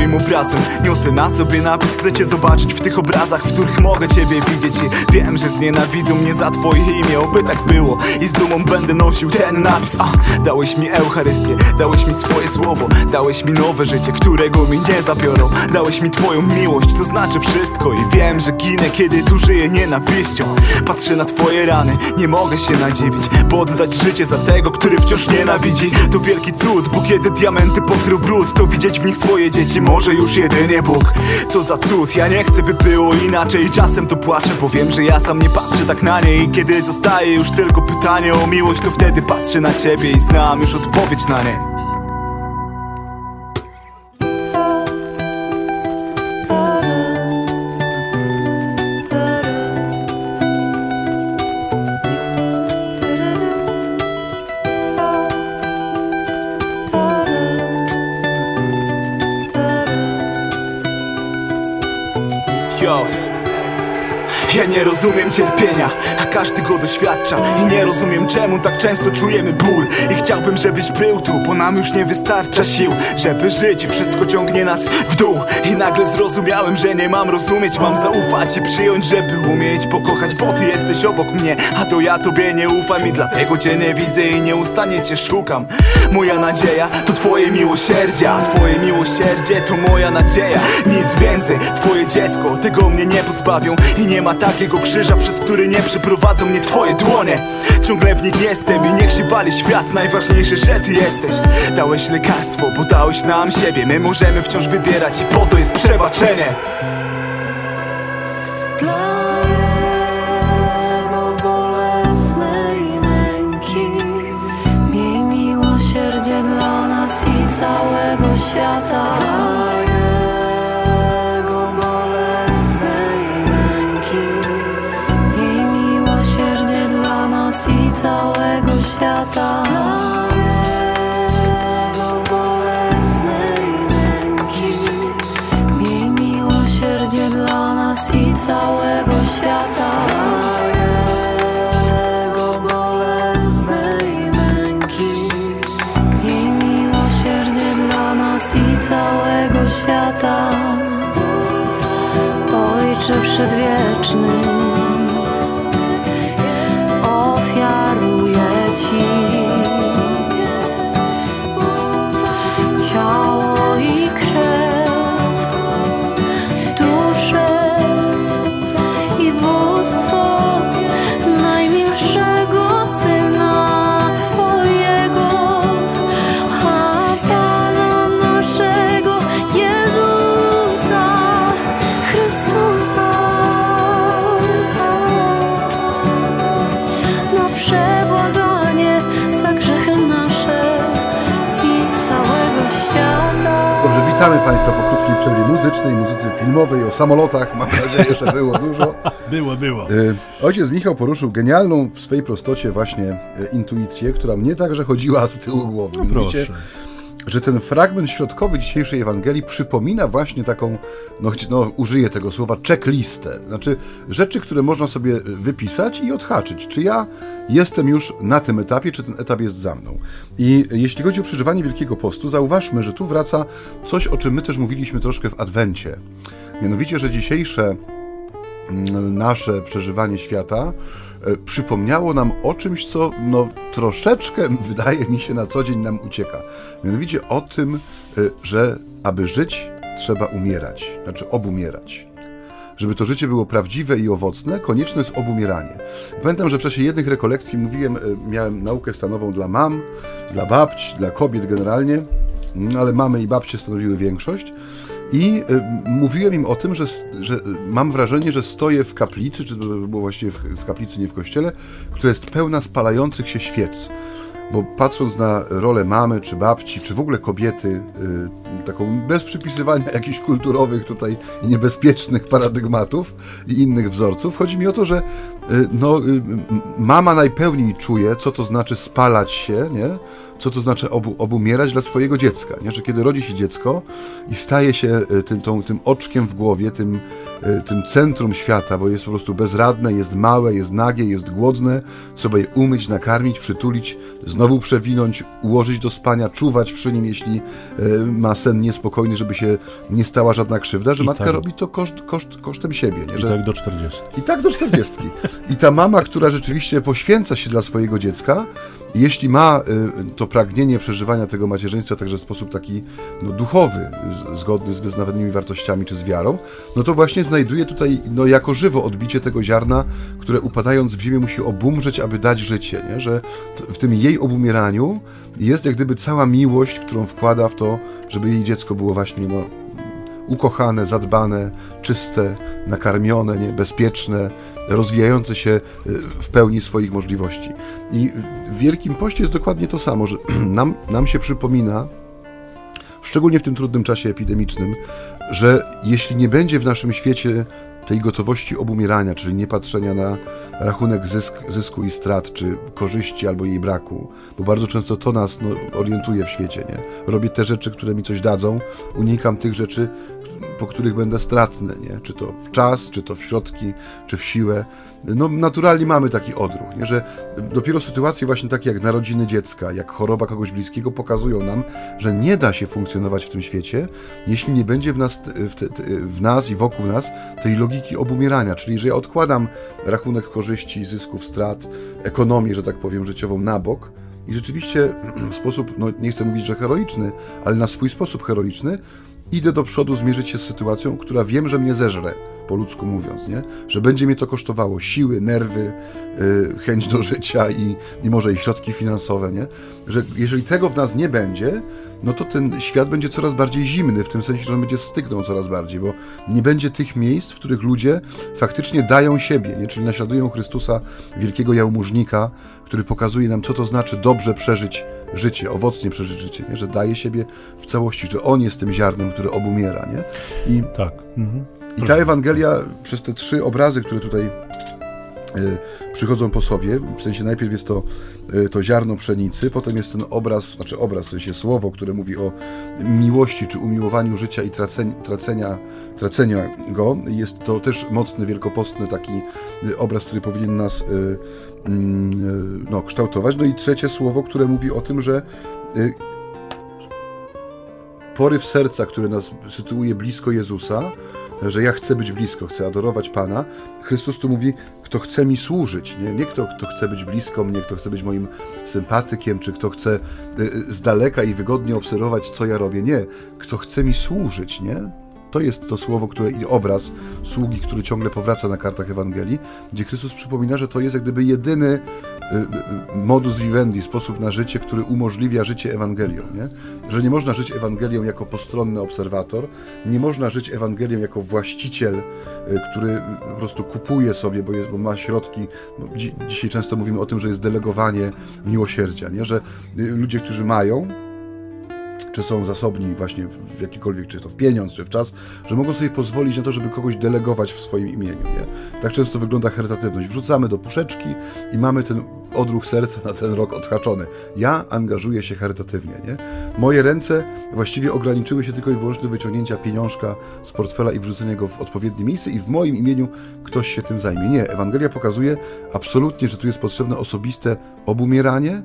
Speaker 3: Twoim obrazem. Niosę na sobie napis, chcę cię zobaczyć w tych obrazach W których mogę ciebie widzieć. I wiem, że znienawidzą mnie za twoje imię. Oby tak było i z dumą będę nosił ten napis. A, Dałeś mi Eucharystię, dałeś mi swoje słowo Dałeś mi nowe życie, którego mi nie zabiorą. Dałeś mi twoją miłość, to znaczy wszystko. I wiem, że ginę, kiedy tu żyję nienawiścią. Patrzę na twoje rany, nie mogę się nadziwić Bo oddać życie za tego, który wciąż nienawidzi. To wielki cud, bo kiedy diamenty pokrył brud To widzieć w nich swoje dzieci może już jedynie Bóg. Co za cud, ja nie chcę by było inaczej. Czasem to płaczę, bo wiem, że ja sam nie patrzę tak na nie I kiedy zostaje już tylko pytanie o miłość To wtedy patrzę na ciebie i znam już odpowiedź na nie rozumiem cierpienia, a każdy go doświadcza. I nie rozumiem czemu tak często czujemy ból. I chciałbym, żebyś był tu, bo nam już nie wystarcza sił Żeby żyć. I wszystko ciągnie nas w dół. I nagle zrozumiałem, że nie mam rozumieć. Mam zaufać i przyjąć, żeby umieć pokochać Bo ty jesteś obok mnie, a to ja tobie nie ufam I dlatego cię nie widzę i nieustannie cię szukam. Moja nadzieja to twoje miłosierdzie A twoje miłosierdzie to moja nadzieja. Nic więcej, twoje dziecko, tego mnie nie pozbawią. I nie ma tak takiego przez który nie przeprowadzą mnie twoje dłonie. Ciągle w nich jestem i niech się wali świat. Najważniejsze, że ty jesteś. Dałeś lekarstwo, bo dałeś nam siebie. My możemy wciąż wybierać i po to jest przebaczenie. Dla jego
Speaker 2: przerwie muzycznej, muzyce filmowej, o samolotach, mam nadzieję, że było dużo.
Speaker 1: Było, było.
Speaker 2: Y, Ojciec Michał poruszył genialną w swej prostocie właśnie y, intuicję, która mnie także chodziła z tyłu głowy.
Speaker 1: No proszę.
Speaker 2: Że ten fragment środkowy dzisiejszej Ewangelii przypomina właśnie taką, no, no użyję tego słowa, checklistę. Znaczy rzeczy, które można sobie wypisać i odhaczyć. Czy ja jestem już na tym etapie, czy ten etap jest za mną. I jeśli chodzi o przeżywanie Wielkiego Postu, zauważmy, że tu wraca coś, o czym my też mówiliśmy troszkę w Adwencie. Mianowicie, że dzisiejsze mm, nasze przeżywanie świata przypomniało nam o czymś, co no, troszeczkę, wydaje mi się, na co dzień nam ucieka. Mianowicie o tym, e, że aby żyć, trzeba umierać, znaczy obumierać. Żeby to życie było prawdziwe i owocne, konieczne jest obumieranie. Pamiętam, że w czasie jednych rekolekcji mówiłem, e, miałem naukę stanową dla mam, dla babć, dla kobiet generalnie, no, ale mamy i babcie stanowiły większość. I y, mówiłem im o tym, że, że y, mam wrażenie, że stoję w kaplicy, czy to było właściwie w, w kaplicy, nie w kościele, która jest pełna spalających się świec. Bo patrząc na rolę mamy, czy babci, czy w ogóle kobiety, y, taką bez przypisywania jakichś kulturowych tutaj niebezpiecznych paradygmatów i innych wzorców, chodzi mi o to, że no, mama najpełniej czuje, co to znaczy spalać się, nie? Co to znaczy obu, obumierać dla swojego dziecka. Nie? Że kiedy rodzi się dziecko i staje się y, tym, tą, tym oczkiem w głowie, tym, y, tym centrum świata, bo jest po prostu bezradne, jest małe, jest nagie, jest głodne, trzeba je umyć, nakarmić, przytulić, znowu przewinąć, ułożyć do spania, czuwać przy nim, jeśli y, ma sen niespokojny, żeby się nie stała żadna krzywda, że
Speaker 1: I
Speaker 2: matka
Speaker 1: tak.
Speaker 2: robi to koszt, koszt, kosztem siebie. Nie?
Speaker 1: I
Speaker 2: Że,
Speaker 1: tak do 40.
Speaker 2: i tak do czterdziestki. I ta mama, która rzeczywiście poświęca się dla swojego dziecka, jeśli ma y, to pragnienie przeżywania tego macierzyństwa także w sposób taki no, duchowy, zgodny z wyznawanymi wartościami czy z wiarą, no to właśnie znajduje tutaj no, jako żywo odbicie tego ziarna, które upadając w ziemię musi obumrzeć, aby dać życie. Nie? Że w tym jej obumieraniu jest jak gdyby cała miłość, którą wkłada w to, żeby jej dziecko było właśnie no, ukochane, zadbane, czyste, nakarmione, nie? bezpieczne, rozwijające się y, w pełni swoich możliwości. I w Wielkim Poście jest dokładnie to samo, że nam, nam się przypomina, szczególnie w tym trudnym czasie epidemicznym, że jeśli nie będzie w naszym świecie tej gotowości obumierania, czyli nie patrzenia na rachunek zysk, zysku i strat, czy korzyści albo jej braku, bo bardzo często to nas no, orientuje w świecie. Nie? Robię te rzeczy, które mi coś dadzą, unikam tych rzeczy, po których będę stratny, nie? czy to w czas, czy to w środki, czy w siłę. No naturalnie mamy taki odruch, nie? że dopiero sytuacje właśnie takie jak narodziny dziecka, jak choroba kogoś bliskiego pokazują nam, że nie da się funkcjonować w tym świecie, jeśli nie będzie w nas, w, te, w nas i wokół nas tej logiki obumierania, czyli że ja odkładam rachunek korzyści, zysków, strat, ekonomię, że tak powiem, życiową na bok, i rzeczywiście w sposób, no nie chcę mówić, że heroiczny, ale na swój sposób heroiczny, idę do przodu zmierzyć się z sytuacją, która wiem, że mnie zeżre, po ludzku mówiąc, nie? Że będzie mnie to kosztowało siły, nerwy, yy, chęć do życia i, i może i środki finansowe, nie? Że jeżeli tego w nas nie będzie, no to ten świat będzie coraz bardziej zimny, w tym sensie, że on będzie stygnął coraz bardziej, bo nie będzie tych miejsc, w których ludzie faktycznie dają siebie, nie? czyli naśladują Chrystusa, wielkiego jałmużnika, który pokazuje nam, co to znaczy dobrze przeżyć życie, owocnie przeżyć życie, nie? że daje siebie w całości, że On jest tym ziarnem, które obumiera. Nie?
Speaker 1: I, tak. Mhm.
Speaker 2: I ta Ewangelia przez te trzy obrazy, które tutaj Y, przychodzą po sobie. W sensie najpierw jest to, y, to ziarno pszenicy, potem jest ten obraz, znaczy obraz, w sensie słowo, które mówi o miłości czy umiłowaniu życia i tracenia, tracenia, go. Jest to też mocny, wielkopostny taki y, obraz, który powinien nas mm, no, kształtować. No i trzecie słowo, które mówi o tym, że poryw serca, które nas sytuuje blisko Jezusa, że ja chcę być blisko, chcę adorować Pana. Chrystus tu mówi, kto chce mi służyć, nie, nie kto, kto chce być blisko mnie, kto chce być moim sympatykiem, czy kto chce y, y, z daleka i wygodnie obserwować, co ja robię. Nie, kto chce mi służyć, nie? To jest to słowo, które i obraz sługi, który ciągle powraca na kartach Ewangelii, gdzie Chrystus przypomina, że to jest jak gdyby jedyny modus vivendi, sposób na życie, który umożliwia życie Ewangelią. Nie? Że nie można żyć Ewangelią jako postronny obserwator, nie można żyć Ewangelią jako właściciel, który po prostu kupuje sobie, bo, jest, bo ma środki. No, dzisiaj często mówimy o tym, że jest delegowanie miłosierdzia, nie? że ludzie, którzy mają, czy są zasobni właśnie w jakikolwiek, czy to w pieniądz, czy w czas, że mogą sobie pozwolić na to, żeby kogoś delegować w swoim imieniu. Nie? Tak często wygląda charytatywność. Wrzucamy do puszeczki i mamy ten odruch serca na ten rok odhaczony. Ja angażuję się charytatywnie. Nie? Moje ręce właściwie ograniczyły się tylko i wyłącznie do wyciągnięcia pieniążka z portfela i wrzucenia go w odpowiednie miejsce i w moim imieniu ktoś się tym zajmie. Nie, Ewangelia pokazuje absolutnie, że tu jest potrzebne osobiste obumieranie,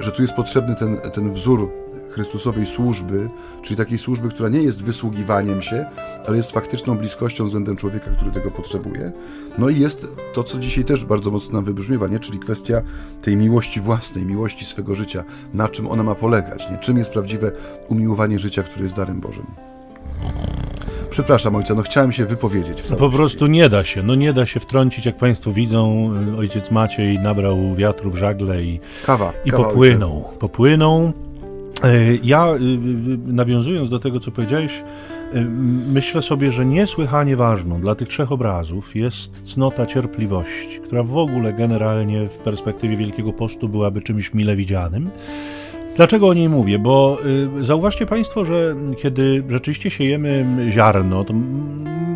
Speaker 2: że tu jest potrzebny ten, ten wzór Chrystusowej służby, czyli takiej służby, która nie jest wysługiwaniem się, ale jest faktyczną bliskością względem człowieka, który tego potrzebuje. No i jest to, co dzisiaj też bardzo mocno nam wybrzmiewa, nie? czyli kwestia tej miłości własnej, miłości swego życia, na czym ona ma polegać, nie? czym jest prawdziwe umiłowanie życia, które jest darem Bożym. Przepraszam ojca, no chciałem się wypowiedzieć.
Speaker 1: No po prostu nie da się, no nie da się wtrącić, jak państwo widzą, ojciec Maciej nabrał wiatru w żagle i,
Speaker 2: kawa,
Speaker 1: i
Speaker 2: kawa,
Speaker 1: popłynął. Ojcze. Popłynął, ja, y, y, nawiązując do tego, co powiedziałeś, y, myślę sobie, że niesłychanie ważną dla tych trzech obrazów jest cnota cierpliwości, która w ogóle generalnie w perspektywie Wielkiego Postu byłaby czymś mile widzianym. Dlaczego o niej mówię? Bo y, zauważcie Państwo, że kiedy rzeczywiście siejemy ziarno, to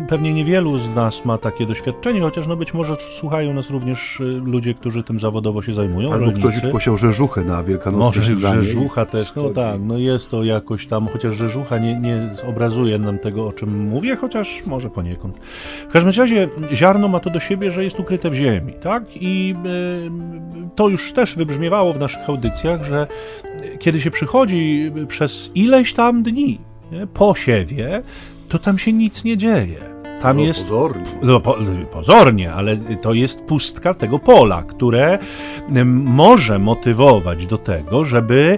Speaker 1: pewnie niewielu z nas ma takie doświadczenie, chociaż no być może słuchają nas również y, ludzie, którzy tym zawodowo się zajmują.
Speaker 2: Albo rolnicy. ktoś posiał rzeżuchę na Wielkanocne
Speaker 1: Może rzeżucha też, no tak, no jest to jakoś tam, chociaż rzeżucha nie, nie obrazuje nam tego, o czym mówię, chociaż może poniekąd. W każdym razie ziarno ma to do siebie, że jest ukryte w ziemi, tak? I y, to już też wybrzmiewało w naszych audycjach, że kiedy się przychodzi przez ileś tam dni nie, po siewie, to tam się nic nie dzieje. Tam
Speaker 2: no,
Speaker 1: jest.
Speaker 2: Pozornie.
Speaker 1: No, po, pozornie, ale to jest pustka tego pola, które może motywować do tego, żeby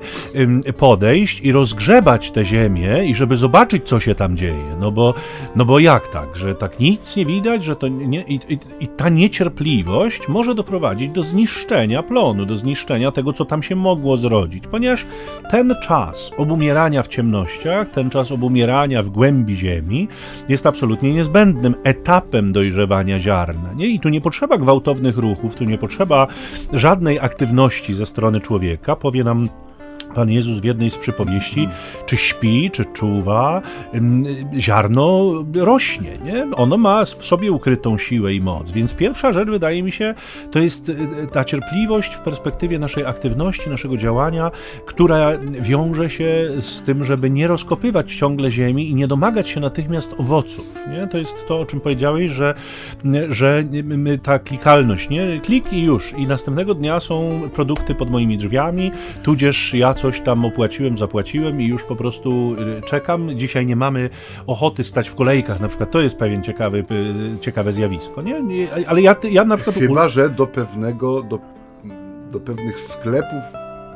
Speaker 1: podejść i rozgrzebać tę ziemię i żeby zobaczyć, co się tam dzieje. No bo, no bo jak tak, że tak nic nie widać, że to nie. I, i, i ta niecierpliwość może doprowadzić do zniszczenia plonu, do zniszczenia tego, co tam się mogło zrodzić, ponieważ ten czas obumierania w ciemnościach, ten czas obumierania w głębi ziemi jest absolutnie niezbędny niezbędnym etapem dojrzewania ziarna. Nie? I tu nie potrzeba gwałtownych ruchów, tu nie potrzeba żadnej aktywności ze strony człowieka, powie nam Pan Jezus w jednej z przypowieści, czy śpi, czy czuwa, ziarno rośnie, nie? Ono ma w sobie ukrytą siłę i moc. Więc pierwsza rzecz, wydaje mi się, to jest y, ta cierpliwość w perspektywie naszej aktywności, naszego działania, która wiąże się z tym, żeby nie rozkopywać ciągle ziemi i nie domagać się natychmiast owoców. Nie? To jest to, o czym powiedziałeś, że, że ta klikalność, nie? Klik i już. I następnego dnia są produkty pod moimi drzwiami, tudzież ja coś tam opłaciłem, zapłaciłem i już po prostu y, czekam. Dzisiaj nie mamy ochoty stać w kolejkach, na przykład to jest pewien ciekawy, y, ciekawe zjawisko, nie? Ale ja, ja na przykład...
Speaker 2: Chyba, że do pewnego, do, do pewnych sklepów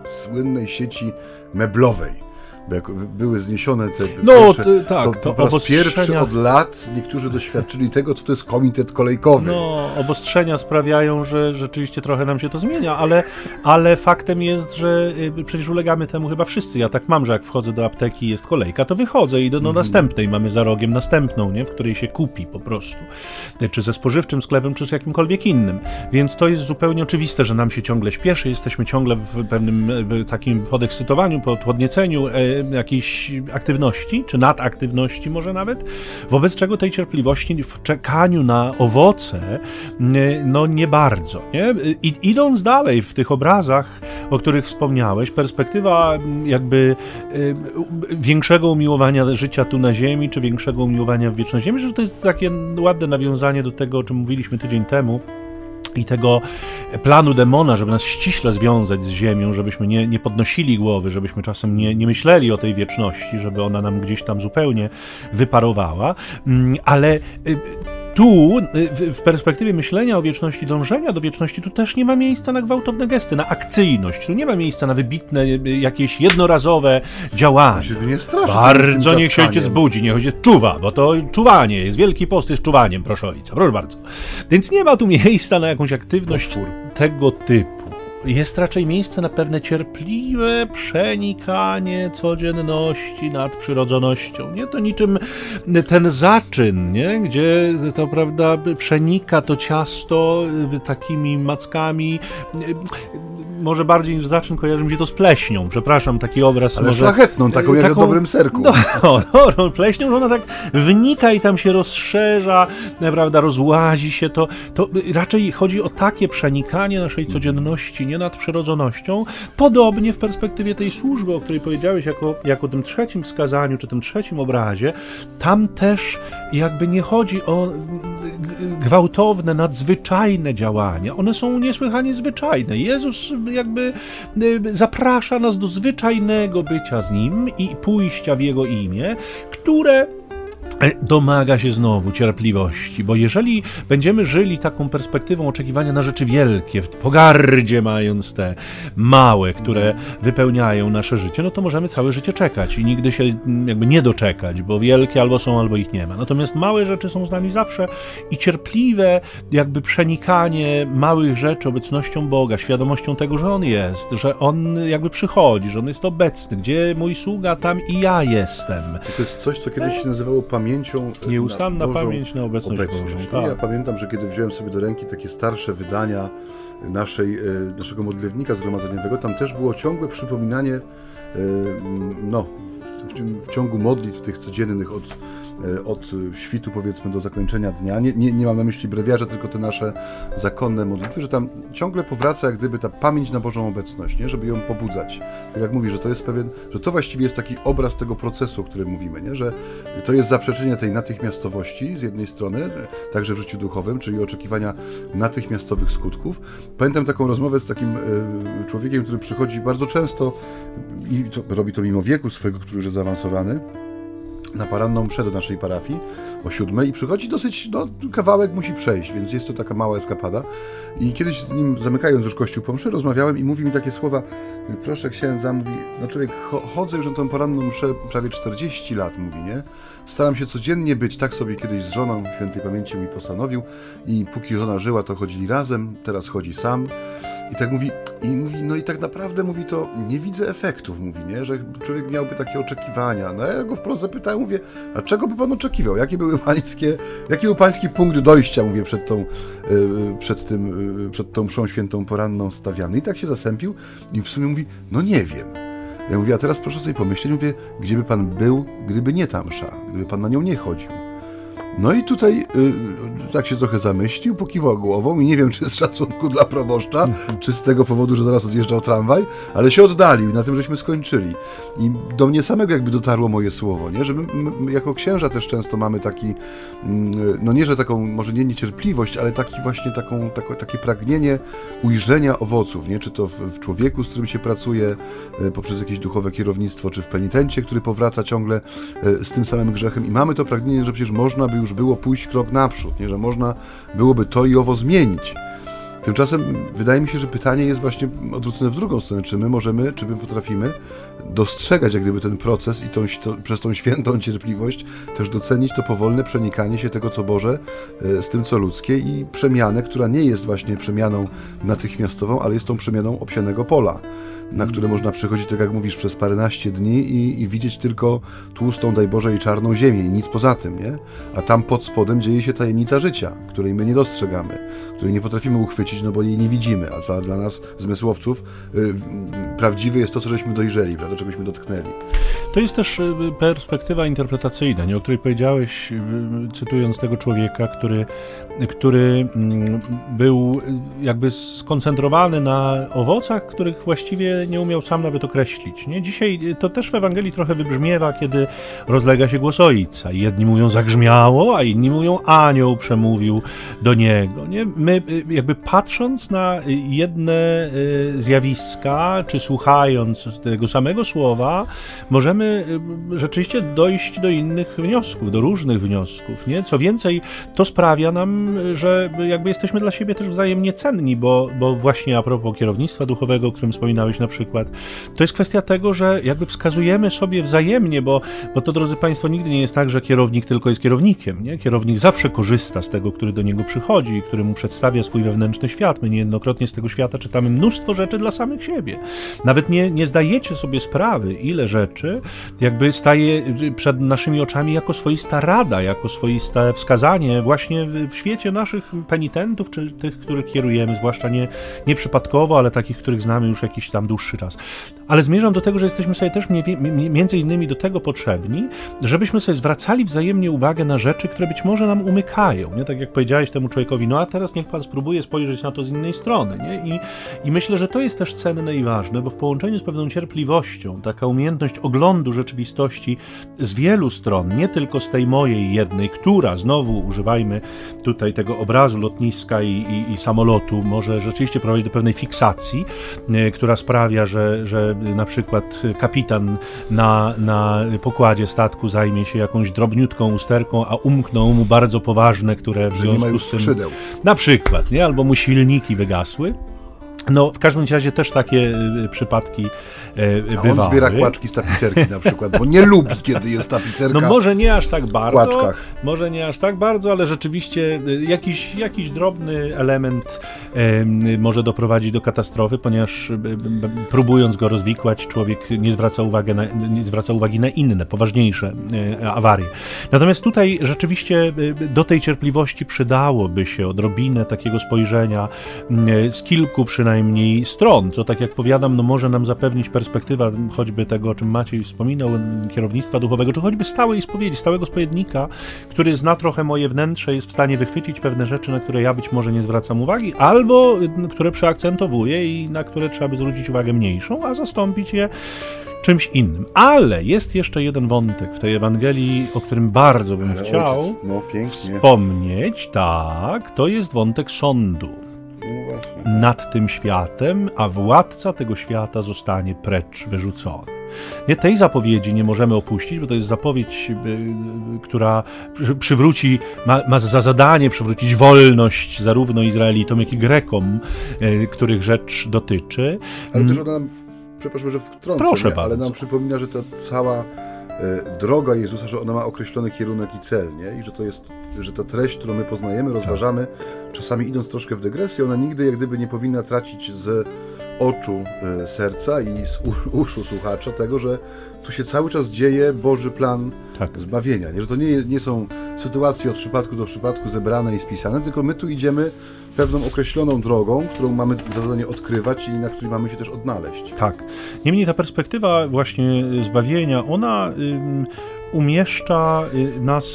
Speaker 2: słynnej sieci meblowej Bo jak były zniesione te
Speaker 1: No,
Speaker 2: pierwsze,
Speaker 1: t- tak,
Speaker 2: to,
Speaker 1: to
Speaker 2: po raz pierwszy od lat niektórzy doświadczyli tego, co to jest komitet kolejkowy.
Speaker 1: No, obostrzenia sprawiają, że rzeczywiście trochę nam się to zmienia, ale, ale faktem jest, że y, przecież ulegamy temu chyba wszyscy. Ja tak mam, że jak wchodzę do apteki jest kolejka, to wychodzę i do
Speaker 2: Mhm.
Speaker 1: no, następnej. Mamy za rogiem następną, nie? w której się kupi po prostu. Y, Czy ze spożywczym sklepem, czy z jakimkolwiek innym. Więc to jest zupełnie oczywiste, że nam się ciągle śpieszy, jesteśmy ciągle w pewnym y, takim podekscytowaniu, podnieceniu e, jakiejś aktywności, czy nadaktywności może nawet, wobec czego tej cierpliwości w czekaniu na owoce, no nie bardzo. Nie? I, idąc dalej w tych obrazach, o których wspomniałeś, perspektywa m, jakby y, większego umiłowania życia tu na ziemi, czy większego umiłowania w wieczności. Ja myślę, że to jest takie ładne nawiązanie do tego, o czym mówiliśmy tydzień temu, i tego planu demona, żeby nas ściśle związać z ziemią, żebyśmy nie, nie podnosili głowy, żebyśmy czasem nie, nie myśleli o tej wieczności, żeby ona nam gdzieś tam zupełnie wyparowała, Mm, ale y, tu, y, w- perspektywie myślenia o wieczności, dążenia do wieczności, tu też nie ma miejsca na gwałtowne gesty, na akcyjność, tu nie ma miejsca na wybitne, y, jakieś jednorazowe działania.
Speaker 2: Się nie straszy
Speaker 1: Bardzo niech się ojciec budzi, niech ojciec czuwa, bo to czuwanie jest, Wielki Post jest czuwaniem, proszę ojca, proszę bardzo. Więc nie ma tu miejsca na jakąś aktywność
Speaker 2: Potwór.
Speaker 1: tego typu. Jest raczej miejsce na pewne cierpliwe przenikanie codzienności nad przyrodzonością. Nie to niczym ten zaczyn, nie? gdzie to prawda przenika to ciasto y, takimi mackami. Może bardziej niż zaczyn kojarzy mi się to z pleśnią. Przepraszam, taki obraz
Speaker 2: Ale
Speaker 1: może.
Speaker 2: szlachetną, taką jak na dobrym serku.
Speaker 1: No, no, pleśnią, że ona tak wnika i tam się rozszerza, e, prawda, rozłazi się, to, to raczej chodzi o takie przenikanie naszej codzienności, nie nad przyrodzonością. Podobnie w perspektywie tej służby, o której powiedziałeś, jako, jako tym trzecim wskazaniu, czy tym trzecim obrazie, tam też jakby nie chodzi o gwałtowne, nadzwyczajne działania. One są niesłychanie zwyczajne. Jezus jakby y, zaprasza nas do zwyczajnego bycia z Nim i pójścia w Jego imię, które domaga się znowu cierpliwości, bo jeżeli będziemy żyli taką perspektywą oczekiwania na rzeczy wielkie, w pogardzie mając te małe, które wypełniają nasze życie, no to możemy całe życie czekać i nigdy się mm, jakby nie doczekać, bo wielkie albo są, albo ich nie ma. Natomiast małe rzeczy są z nami zawsze i cierpliwe jakby przenikanie małych rzeczy obecnością Boga, świadomością tego, że On jest, że On jakby przychodzi, że On jest obecny, gdzie mój sługa, tam i ja jestem.
Speaker 2: To jest coś, co kiedyś się nazywało pamięcią. E,
Speaker 1: Nieustanna
Speaker 2: na Bożą
Speaker 1: pamięć na obecność Bożą, tak.
Speaker 2: Ja pamiętam, że kiedy wziąłem sobie do ręki takie starsze wydania naszej, e, naszego modlewnika zgromadzeniowego, tam też było ciągłe przypominanie e, no, w, w, w ciągu modlitw tych codziennych od, od świtu powiedzmy do zakończenia dnia. Nie, nie, nie mam na myśli brewiarza, tylko te nasze zakonne modlitwy, że tam ciągle powraca jak gdyby ta pamięć na Bożą obecność, nie? żeby ją pobudzać. Tak jak mówi, że to jest pewien, że to właściwie jest taki obraz tego procesu, o którym mówimy, nie? że to jest zaprzeczenie tej natychmiastowości z jednej strony, także w życiu duchowym, czyli oczekiwania natychmiastowych skutków. Pamiętam taką rozmowę z takim e, człowiekiem, który przychodzi bardzo często i to, robi to mimo wieku swojego, który już jest zaawansowany, na paranną mszę do naszej parafii o siódmej i przychodzi dosyć, no kawałek musi przejść, więc jest to taka mała eskapada. I kiedyś z nim, zamykając już kościół po mszy, rozmawiałem i mówi mi takie słowa, proszę księdza, mówi, no człowiek, cho- chodzę już na tą poranną mszę prawie 40 lat, mówi, nie? Staram się codziennie być, tak sobie kiedyś z żoną świętej pamięci mi postanowił i póki żona żyła, to chodzili razem, teraz chodzi sam. I tak mówi, i mówi, no i tak naprawdę mówi to, nie widzę efektów, mówi, nie, że człowiek miałby takie oczekiwania. No ja go wprost zapytałem, mówię, a czego by pan oczekiwał? Jakie były pańskie, jaki był pański punkt dojścia, mówię, przed tą, yy, przed tym, yy, przed tą mszą świętą poranną stawiany. I tak się zasępił i w sumie mówi, no nie wiem. Ja mówię, a teraz proszę sobie pomyśleć, mówię, gdzie by pan był, gdyby nie ta msza, gdyby pan na nią nie chodził. No i tutaj y, tak się trochę zamyślił, pokiwał głową i nie wiem, czy z szacunku dla proboszcza, czy z tego powodu, że zaraz odjeżdżał tramwaj, ale się oddalił na tym żeśmy skończyli. I do mnie samego jakby dotarło moje słowo, nie? że my, my jako księża też często mamy taki, mm, no nie, że taką, może nie niecierpliwość, ale taki właśnie taką, tako, takie pragnienie ujrzenia owoców, nie? czy to w, w człowieku, z którym się pracuje, e, poprzez jakieś duchowe kierownictwo, czy w penitencie, który powraca ciągle e, z tym samym grzechem. I mamy to pragnienie, że przecież można by już było pójść krok naprzód, nie? że można byłoby to i owo zmienić. Tymczasem wydaje mi się, że pytanie jest właśnie odwrócone w drugą stronę. Czy my możemy, czy my potrafimy dostrzegać jak gdyby ten proces i tą, to, przez tą świętą cierpliwość też docenić to powolne przenikanie się tego, co Boże e, z tym, co ludzkie i przemianę, która nie jest właśnie przemianą natychmiastową, ale jest tą przemianą obsianego pola na które można przechodzić, tak jak mówisz, przez paręnaście dni i, i, widzieć tylko tłustą, daj Boże, i czarną ziemię i nic poza tym, nie? A tam pod spodem dzieje się tajemnica życia, której my nie dostrzegamy, której nie potrafimy uchwycić, no bo jej nie widzimy, a dla, dla nas, zmysłowców, yy, prawdziwe jest to, co żeśmy dojrzeli, prawda, czegośmy dotknęli.
Speaker 1: To jest też y, perspektywa interpretacyjna, nie, o której powiedziałeś, y, cytując tego człowieka, który, który mm, był jakby skoncentrowany na owocach, których właściwie nie umiał sam nawet określić. Nie? Dzisiaj to też w Ewangelii trochę wybrzmiewa, kiedy rozlega się głos Ojca. Jedni mówią zagrzmiało, a inni mówią anioł przemówił do niego. Nie? My jakby patrząc na jedne y, zjawiska, czy słuchając tego samego słowa, możemy y, rzeczywiście dojść do innych wniosków, do różnych wniosków. Nie? Co więcej, to sprawia nam, że jakby jesteśmy dla siebie też wzajemnie cenni, bo, bo właśnie a propos kierownictwa duchowego, o którym wspominałeś na przykład, to jest kwestia tego, że jakby wskazujemy sobie wzajemnie, bo, bo to, drodzy Państwo, nigdy nie jest tak, że kierownik tylko jest kierownikiem. Nie? Kierownik zawsze korzysta z tego, który do niego przychodzi, który mu przedstawia swój wewnętrzny świat. My niejednokrotnie z tego świata czytamy mnóstwo rzeczy dla samych siebie. Nawet nie, nie zdajecie sobie sprawy, ile rzeczy jakby staje przed naszymi oczami jako swoista rada, jako swoiste wskazanie właśnie w świecie naszych penitentów, czy tych, których kierujemy, zwłaszcza nie, nieprzypadkowo, ale takich, których znamy już jakiś tam dłuższy czas. Ale zmierzam do tego, że jesteśmy sobie też między innymi do tego potrzebni, żebyśmy sobie zwracali wzajemnie uwagę na rzeczy, które być może nam umykają. Nie tak jak powiedziałeś temu człowiekowi, no a teraz niech pan spróbuje spojrzeć na to z innej strony. Nie? I, I myślę, że to jest też cenne i ważne, bo w połączeniu z pewną cierpliwością, taka umiejętność oglądu rzeczywistości z wielu stron, nie tylko z tej mojej jednej, która znowu używajmy tutaj tego obrazu lotniska i, i, i samolotu, może rzeczywiście prowadzić do pewnej fiksacji, e, która sprawia, że, że na przykład kapitan na, na pokładzie statku zajmie się jakąś drobniutką usterką, a umkną mu bardzo poważne, które w związku z tym.
Speaker 2: Skrzydeł.
Speaker 1: Na przykład, nie? Albo mu silniki wygasły. No, w każdym razie też takie y, przypadki e, bywały.
Speaker 2: on zbiera kłaczki z tapicerki na przykład, bo nie lubi, kiedy jest tapicerka
Speaker 1: No może nie aż tak bardzo,
Speaker 2: kłaczkach.
Speaker 1: może nie aż tak bardzo, ale rzeczywiście y, jakiś, jakiś drobny element e, może doprowadzić do katastrofy, ponieważ e, próbując go rozwikłać, człowiek nie zwraca, uwagi na, nie zwraca uwagi na inne, poważniejsze e, awarie. Natomiast tutaj rzeczywiście do tej cierpliwości przydałoby się odrobinę takiego spojrzenia z kilku przynajmniej najmniej stron, co tak jak powiadam, no może nam zapewnić perspektywa choćby tego, o czym Maciej wspominał, kierownictwa duchowego, czy choćby stałej spowiedzi, stałego spowiednika, który zna trochę moje wnętrze, jest w stanie wychwycić pewne rzeczy, na które ja być może nie zwracam uwagi, albo które przeakcentowuję i na które trzeba by zwrócić uwagę mniejszą, a zastąpić je czymś innym. Ale jest jeszcze jeden wątek w tej Ewangelii, o którym bardzo bym
Speaker 2: Ale
Speaker 1: chciał
Speaker 2: ojciec, no,
Speaker 1: wspomnieć. Tak, to jest wątek sądu. Nad tym światem, a władca tego świata zostanie precz wyrzucony. Nie, tej zapowiedzi nie możemy opuścić, bo to jest zapowiedź, y, która przy- przywróci, ma, ma za zadanie przywrócić wolność zarówno Izraelitom, jak i Grekom, y, których rzecz dotyczy.
Speaker 2: Ale też ona nam, przepraszam, że wtrącę,
Speaker 1: Proszę
Speaker 2: nie? ale nam przypomina, że ta cała droga Jezusa, że ona ma określony kierunek i cel, nie? I że to jest, że ta treść, którą my poznajemy, rozważamy, czasami idąc troszkę w dygresję, ona nigdy jak gdyby nie powinna tracić z oczu e, serca i z uszu słuchacza tego, że tu się cały czas dzieje Boży plan
Speaker 1: Tak.
Speaker 2: zbawienia, nie? Że to nie, nie są sytuacje od przypadku do przypadku zebrane i spisane, tylko my tu idziemy pewną określoną drogą, którą mamy za zadanie odkrywać i na której mamy się też odnaleźć.
Speaker 1: Tak. Niemniej ta perspektywa właśnie zbawienia, ona ym, umieszcza y, nas,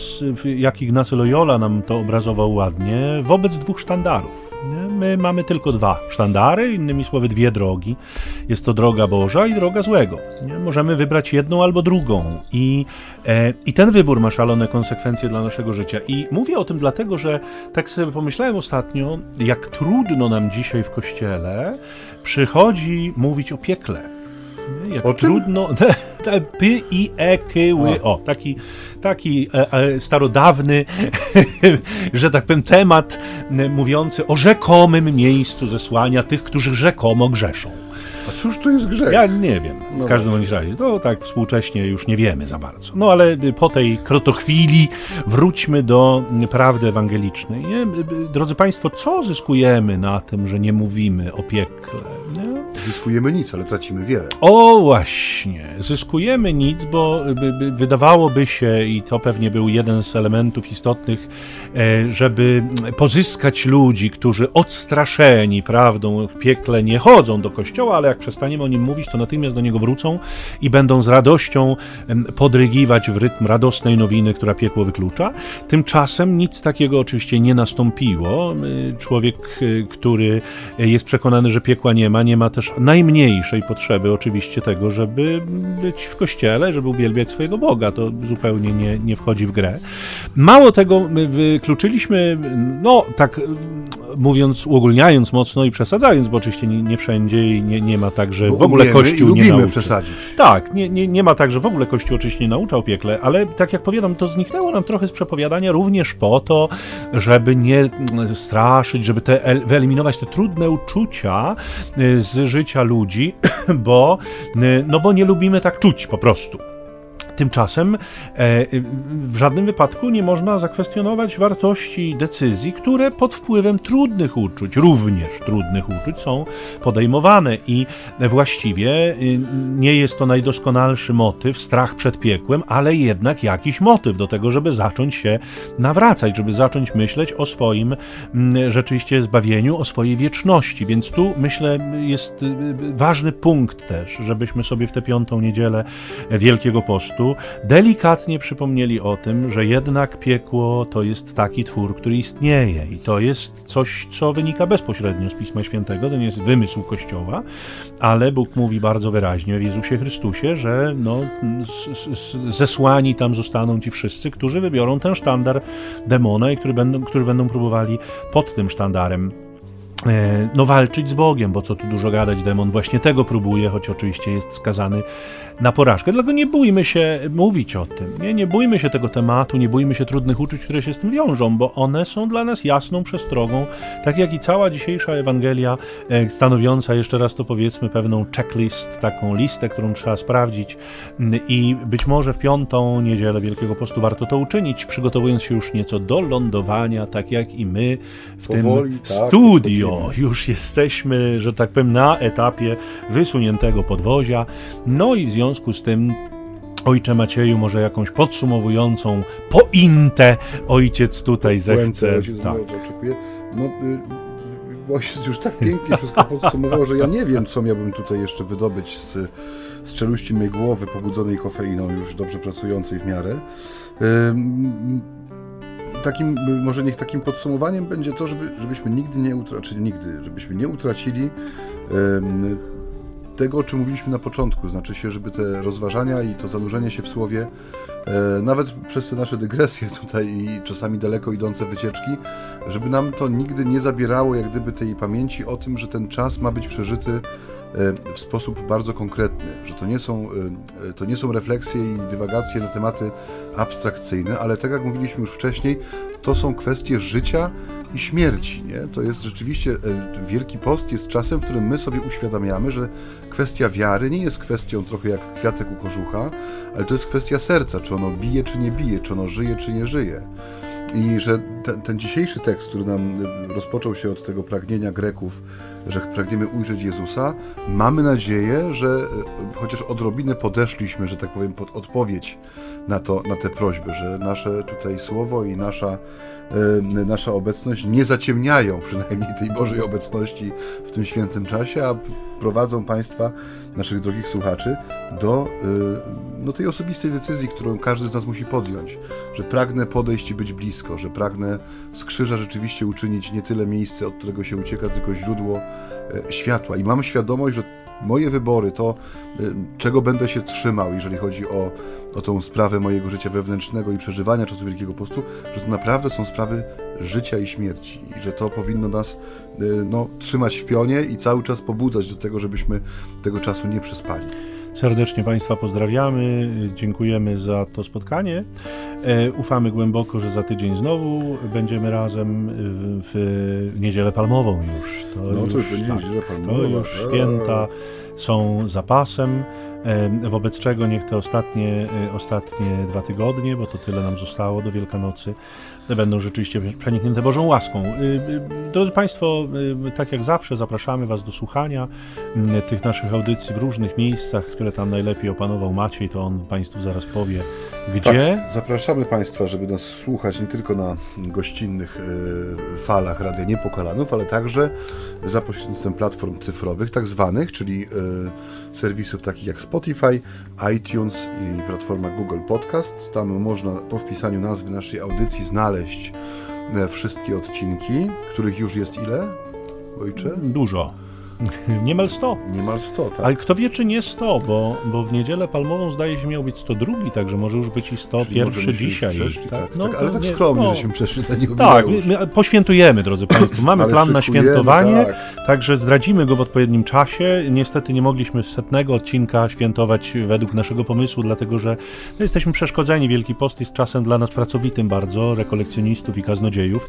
Speaker 1: y, jak Ignacy Loyola nam to obrazował ładnie, wobec dwóch sztandarów. My mamy tylko dwa sztandary, innymi słowy dwie drogi. Jest to droga Boża i droga złego. Możemy wybrać jedną albo drugą i, e, i ten wybór ma szalone konsekwencje dla naszego życia. I mówię o tym dlatego, że tak sobie pomyślałem ostatnio, jak trudno nam dzisiaj w Kościele przychodzi mówić o piekle. Jak
Speaker 2: O
Speaker 1: trudno. P, I, E, K, ły. O, taki, taki e, e, starodawny, że tak powiem, temat mówiący o rzekomym miejscu zesłania tych, którzy rzekomo grzeszą.
Speaker 2: A cóż to jest grzech?
Speaker 1: Ja nie wiem, w
Speaker 2: No
Speaker 1: każdym bądź razie. To tak współcześnie już nie wiemy za bardzo. No ale y, po tej krotochwili wróćmy do prawdy ewangelicznej. Nie? Y, y, Drodzy Państwo, co zyskujemy na tym, że nie mówimy o piekle?
Speaker 2: Zyskujemy nic, ale tracimy wiele.
Speaker 1: O właśnie, zyskujemy nic, bo by, by, wydawałoby się, i to pewnie był jeden z elementów istotnych, e, żeby pozyskać ludzi, którzy odstraszeni prawdą piekle nie chodzą do kościoła, ale jak przestaniemy o nim mówić, to natychmiast do niego wrócą i będą z radością podrygiwać w rytm radosnej nowiny, która piekło wyklucza. Tymczasem nic takiego oczywiście nie nastąpiło. Y, Człowiek, y, który jest przekonany, że piekła nie ma, nie ma też najmniejszej potrzeby oczywiście tego, żeby być w kościele, żeby uwielbiać swojego Boga. To zupełnie nie, nie wchodzi w grę. Mało tego, my wykluczyliśmy, no tak y, mówiąc, uogólniając mocno i przesadzając, bo oczywiście nie, nie wszędzie i nie, nie ma tak, że
Speaker 2: Bo
Speaker 1: w ogóle Kościół nie nauczy.
Speaker 2: przesadzić.
Speaker 1: Tak, nie, nie, nie ma tak, że w ogóle Kościół oczywiście nie nauczał o piekle, ale tak jak powiadam, to zniknęło nam trochę z przepowiadania również po to, żeby nie mm, straszyć, żeby te, el- wyeliminować te trudne uczucia y, z życia ludzi, bo, y, no bo nie lubimy tak czuć po prostu. Tymczasem e, w żadnym wypadku nie można zakwestionować wartości decyzji, które pod wpływem trudnych uczuć, również trudnych uczuć, są podejmowane i właściwie y, nie jest to najdoskonalszy motyw, strach przed piekłem, ale jednak jakiś motyw do tego, żeby zacząć się nawracać, żeby zacząć myśleć o swoim mm, rzeczywiście zbawieniu, o swojej wieczności. Więc tu myślę jest y, ważny punkt też, żebyśmy sobie w tę piątą niedzielę Wielkiego Postu delikatnie przypomnieli o tym, że jednak piekło to jest taki twór, który istnieje i to jest coś, co wynika bezpośrednio z Pisma Świętego, to nie jest wymysł Kościoła, ale Bóg mówi bardzo wyraźnie w Jezusie Chrystusie, że no, zesłani tam zostaną ci wszyscy, którzy wybiorą ten sztandar demona i którzy będą, którzy będą próbowali pod tym sztandarem e, no walczyć z Bogiem, bo co tu dużo gadać, demon właśnie tego próbuje, choć oczywiście jest skazany na porażkę. Dlatego nie bójmy się mówić o tym, nie? nie bójmy się tego tematu, nie bójmy się trudnych uczuć, które się z tym wiążą, bo one są dla nas jasną przestrogą, tak jak i cała dzisiejsza Ewangelia, e, stanowiąca, jeszcze raz to powiedzmy, pewną checklist, taką listę, którą trzeba sprawdzić mm, i być może w piątą niedzielę Wielkiego Postu warto to uczynić, przygotowując się już nieco do lądowania, tak jak i my w
Speaker 2: Powoli,
Speaker 1: tym
Speaker 2: tak,
Speaker 1: studio. Już jesteśmy, że tak powiem, na etapie wysuniętego podwozia. No i w związku z tym Ojcze Macieju, może jakąś podsumowującą pointę ojciec tutaj zechce.
Speaker 2: Puentę ojciec
Speaker 1: Tak.
Speaker 2: tak. oczekuje. No, y, y, ojciec już tak pięknie wszystko podsumował, że ja nie wiem, co miałbym tutaj jeszcze wydobyć z, z czeluści mej głowy, pobudzonej kofeiną, już dobrze pracującej w miarę. Ym, Takim, y, może niech takim podsumowaniem będzie to, żeby, żebyśmy nigdy nie utracili, nigdy, żebyśmy nie utracili tego, o czym mówiliśmy na początku, znaczy się, żeby te rozważania i to zanurzenie się w słowie, e, nawet przez te nasze dygresje tutaj i czasami daleko idące wycieczki, żeby nam to nigdy nie zabierało jak gdyby tej pamięci o tym, że ten czas ma być przeżyty e, w sposób bardzo konkretny, że to nie są, e, to nie są refleksje i dywagacje na tematy abstrakcyjne, ale tak jak mówiliśmy już wcześniej, to są kwestie życia i śmierci. Nie? To jest rzeczywiście, e, Wielki Post jest czasem, w którym my sobie uświadamiamy, że kwestia wiary nie jest kwestią trochę jak kwiatek u kożucha, ale to jest kwestia serca, czy ono bije, czy nie bije, czy ono żyje, czy nie żyje. I że ten, ten dzisiejszy tekst, który nam y, rozpoczął się od tego pragnienia Greków, że pragniemy ujrzeć Jezusa, mamy nadzieję, że y, chociaż odrobinę podeszliśmy, że tak powiem, pod odpowiedź na, to, na tę prośbę, że nasze tutaj słowo i nasza, y, nasza obecność nie zaciemniają przynajmniej tej Bożej obecności w tym świętym czasie, a prowadzą Państwa, naszych drogich słuchaczy, do y, no, tej osobistej decyzji, którą każdy z nas musi podjąć, że pragnę podejść i być blisko, że pragnę z krzyża rzeczywiście uczynić nie tyle miejsce, od którego się ucieka, tylko źródło e, światła. I mam świadomość, że moje wybory, to y, czego będę się trzymał, jeżeli chodzi o, o tą sprawę mojego życia wewnętrznego i przeżywania czasu Wielkiego Postu, że to naprawdę są sprawy życia i śmierci i że to powinno nas y, no, trzymać w pionie i cały czas pobudzać do tego, żebyśmy tego czasu nie przespali.
Speaker 1: Serdecznie Państwa pozdrawiamy, dziękujemy za to spotkanie. E, ufamy głęboko, że za tydzień znowu będziemy razem w, niedzielę palmową już. To
Speaker 2: No to
Speaker 1: już,
Speaker 2: już będzie
Speaker 1: tak,
Speaker 2: niedziela palmowa.
Speaker 1: To już święta są zapasem. E, Wobec czego niech te ostatnie, e, ostatnie dwa tygodnie, bo to tyle nam zostało do Wielkanocy, będą rzeczywiście przeniknięte Bożą łaską. Y, y, Drodzy Państwo, y, tak jak zawsze zapraszamy Was do słuchania tych naszych audycji w różnych miejscach, które tam najlepiej opanował Maciej, to on Państwu zaraz powie, gdzie.
Speaker 2: Tak, zapraszamy Państwa, żeby nas słuchać nie tylko na gościnnych falach Radia Niepokalanów, ale także za pośrednictwem platform cyfrowych, tak zwanych, czyli serwisów takich jak Spotify, iTunes i platforma Google Podcasts. Tam można po wpisaniu nazwy naszej audycji znaleźć e, wszystkie odcinki, których już jest ile? Ojcze?
Speaker 1: Dużo. Niemal 100.
Speaker 2: Niemal 100, tak?
Speaker 1: Ale kto wie, czy nie 100, bo, bo w niedzielę palmową zdaje się miał być 102, także może już być i
Speaker 2: Czyli może
Speaker 1: 101
Speaker 2: myśmy
Speaker 1: dzisiaj.
Speaker 2: przeszli, tak,
Speaker 1: no
Speaker 2: tak, ale tak
Speaker 1: nie-
Speaker 2: skromnie,
Speaker 1: no.
Speaker 2: żeśmy przeszli ten jubileusz.
Speaker 1: Tak, my, my poświętujemy, drodzy Państwo. Mamy plan na świętowanie,
Speaker 2: tak.
Speaker 1: także zdradzimy go w odpowiednim czasie. Niestety nie mogliśmy setnego odcinka świętować według naszego pomysłu, dlatego że no, jesteśmy przeszkodzeni. Wielki Post jest czasem dla nas pracowitym bardzo, rekolekcjonistów i kaznodziejów.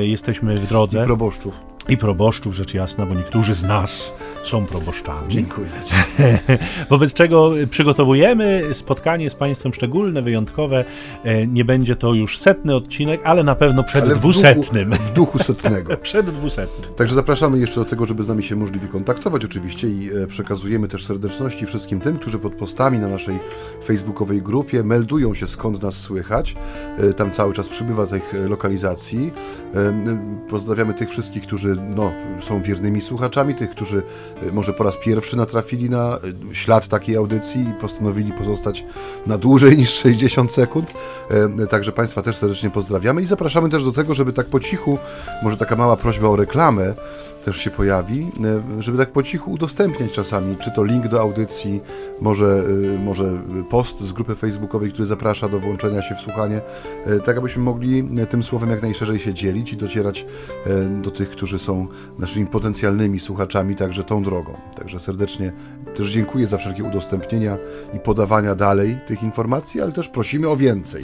Speaker 1: Jesteśmy w drodze.
Speaker 2: I proboszczów.
Speaker 1: I proboszczów, rzecz jasna, bo niektórzy z nas są proboszczami.
Speaker 2: Dziękuję.
Speaker 1: Wobec czego przygotowujemy spotkanie z Państwem szczególne, wyjątkowe. E, Nie będzie to już setny odcinek, ale na pewno przed
Speaker 2: Ale w
Speaker 1: dwusetnym.
Speaker 2: Duchu, w duchu setnego.
Speaker 1: Przed dwusetnym.
Speaker 2: Także zapraszamy jeszcze do tego, żeby z nami się możliwie kontaktować oczywiście i e, przekazujemy też serdeczności wszystkim tym, którzy pod postami na naszej facebookowej grupie meldują się skąd nas słychać. E, Tam cały czas przybywa tych lokalizacji. Pozdrawiamy tych wszystkich, którzy no, są wiernymi słuchaczami, tych, którzy może po raz pierwszy natrafili na e, ślad takiej audycji i postanowili pozostać na dłużej niż 60 sekund. E, Także Państwa też serdecznie pozdrawiamy i zapraszamy też do tego, żeby tak po cichu, może taka mała prośba o reklamę też się pojawi, żeby tak po cichu udostępniać czasami, czy to link do audycji, może, może post z grupy facebookowej, który zaprasza do włączenia się w słuchanie, tak abyśmy mogli tym słowem jak najszerzej się dzielić i docierać do tych, którzy są naszymi potencjalnymi słuchaczami, także tą drogą. Także serdecznie też dziękuję za wszelkie udostępnienia i podawania dalej tych informacji, ale też prosimy o więcej.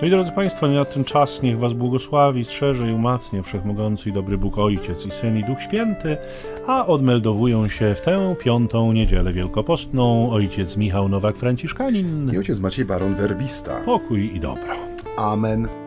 Speaker 1: No i drodzy Państwo, na ten czas niech Was błogosławi, strzeże i umacnie Wszechmogący i dobry Bóg Ojciec i Syn i Duch Święty, a odmeldowują się w tę piątą niedzielę wielkopostną ojciec Michał Nowak-Franciszkanin.
Speaker 2: I ojciec Maciej Baron Werbista.
Speaker 1: Pokój i dobro.
Speaker 2: Amen.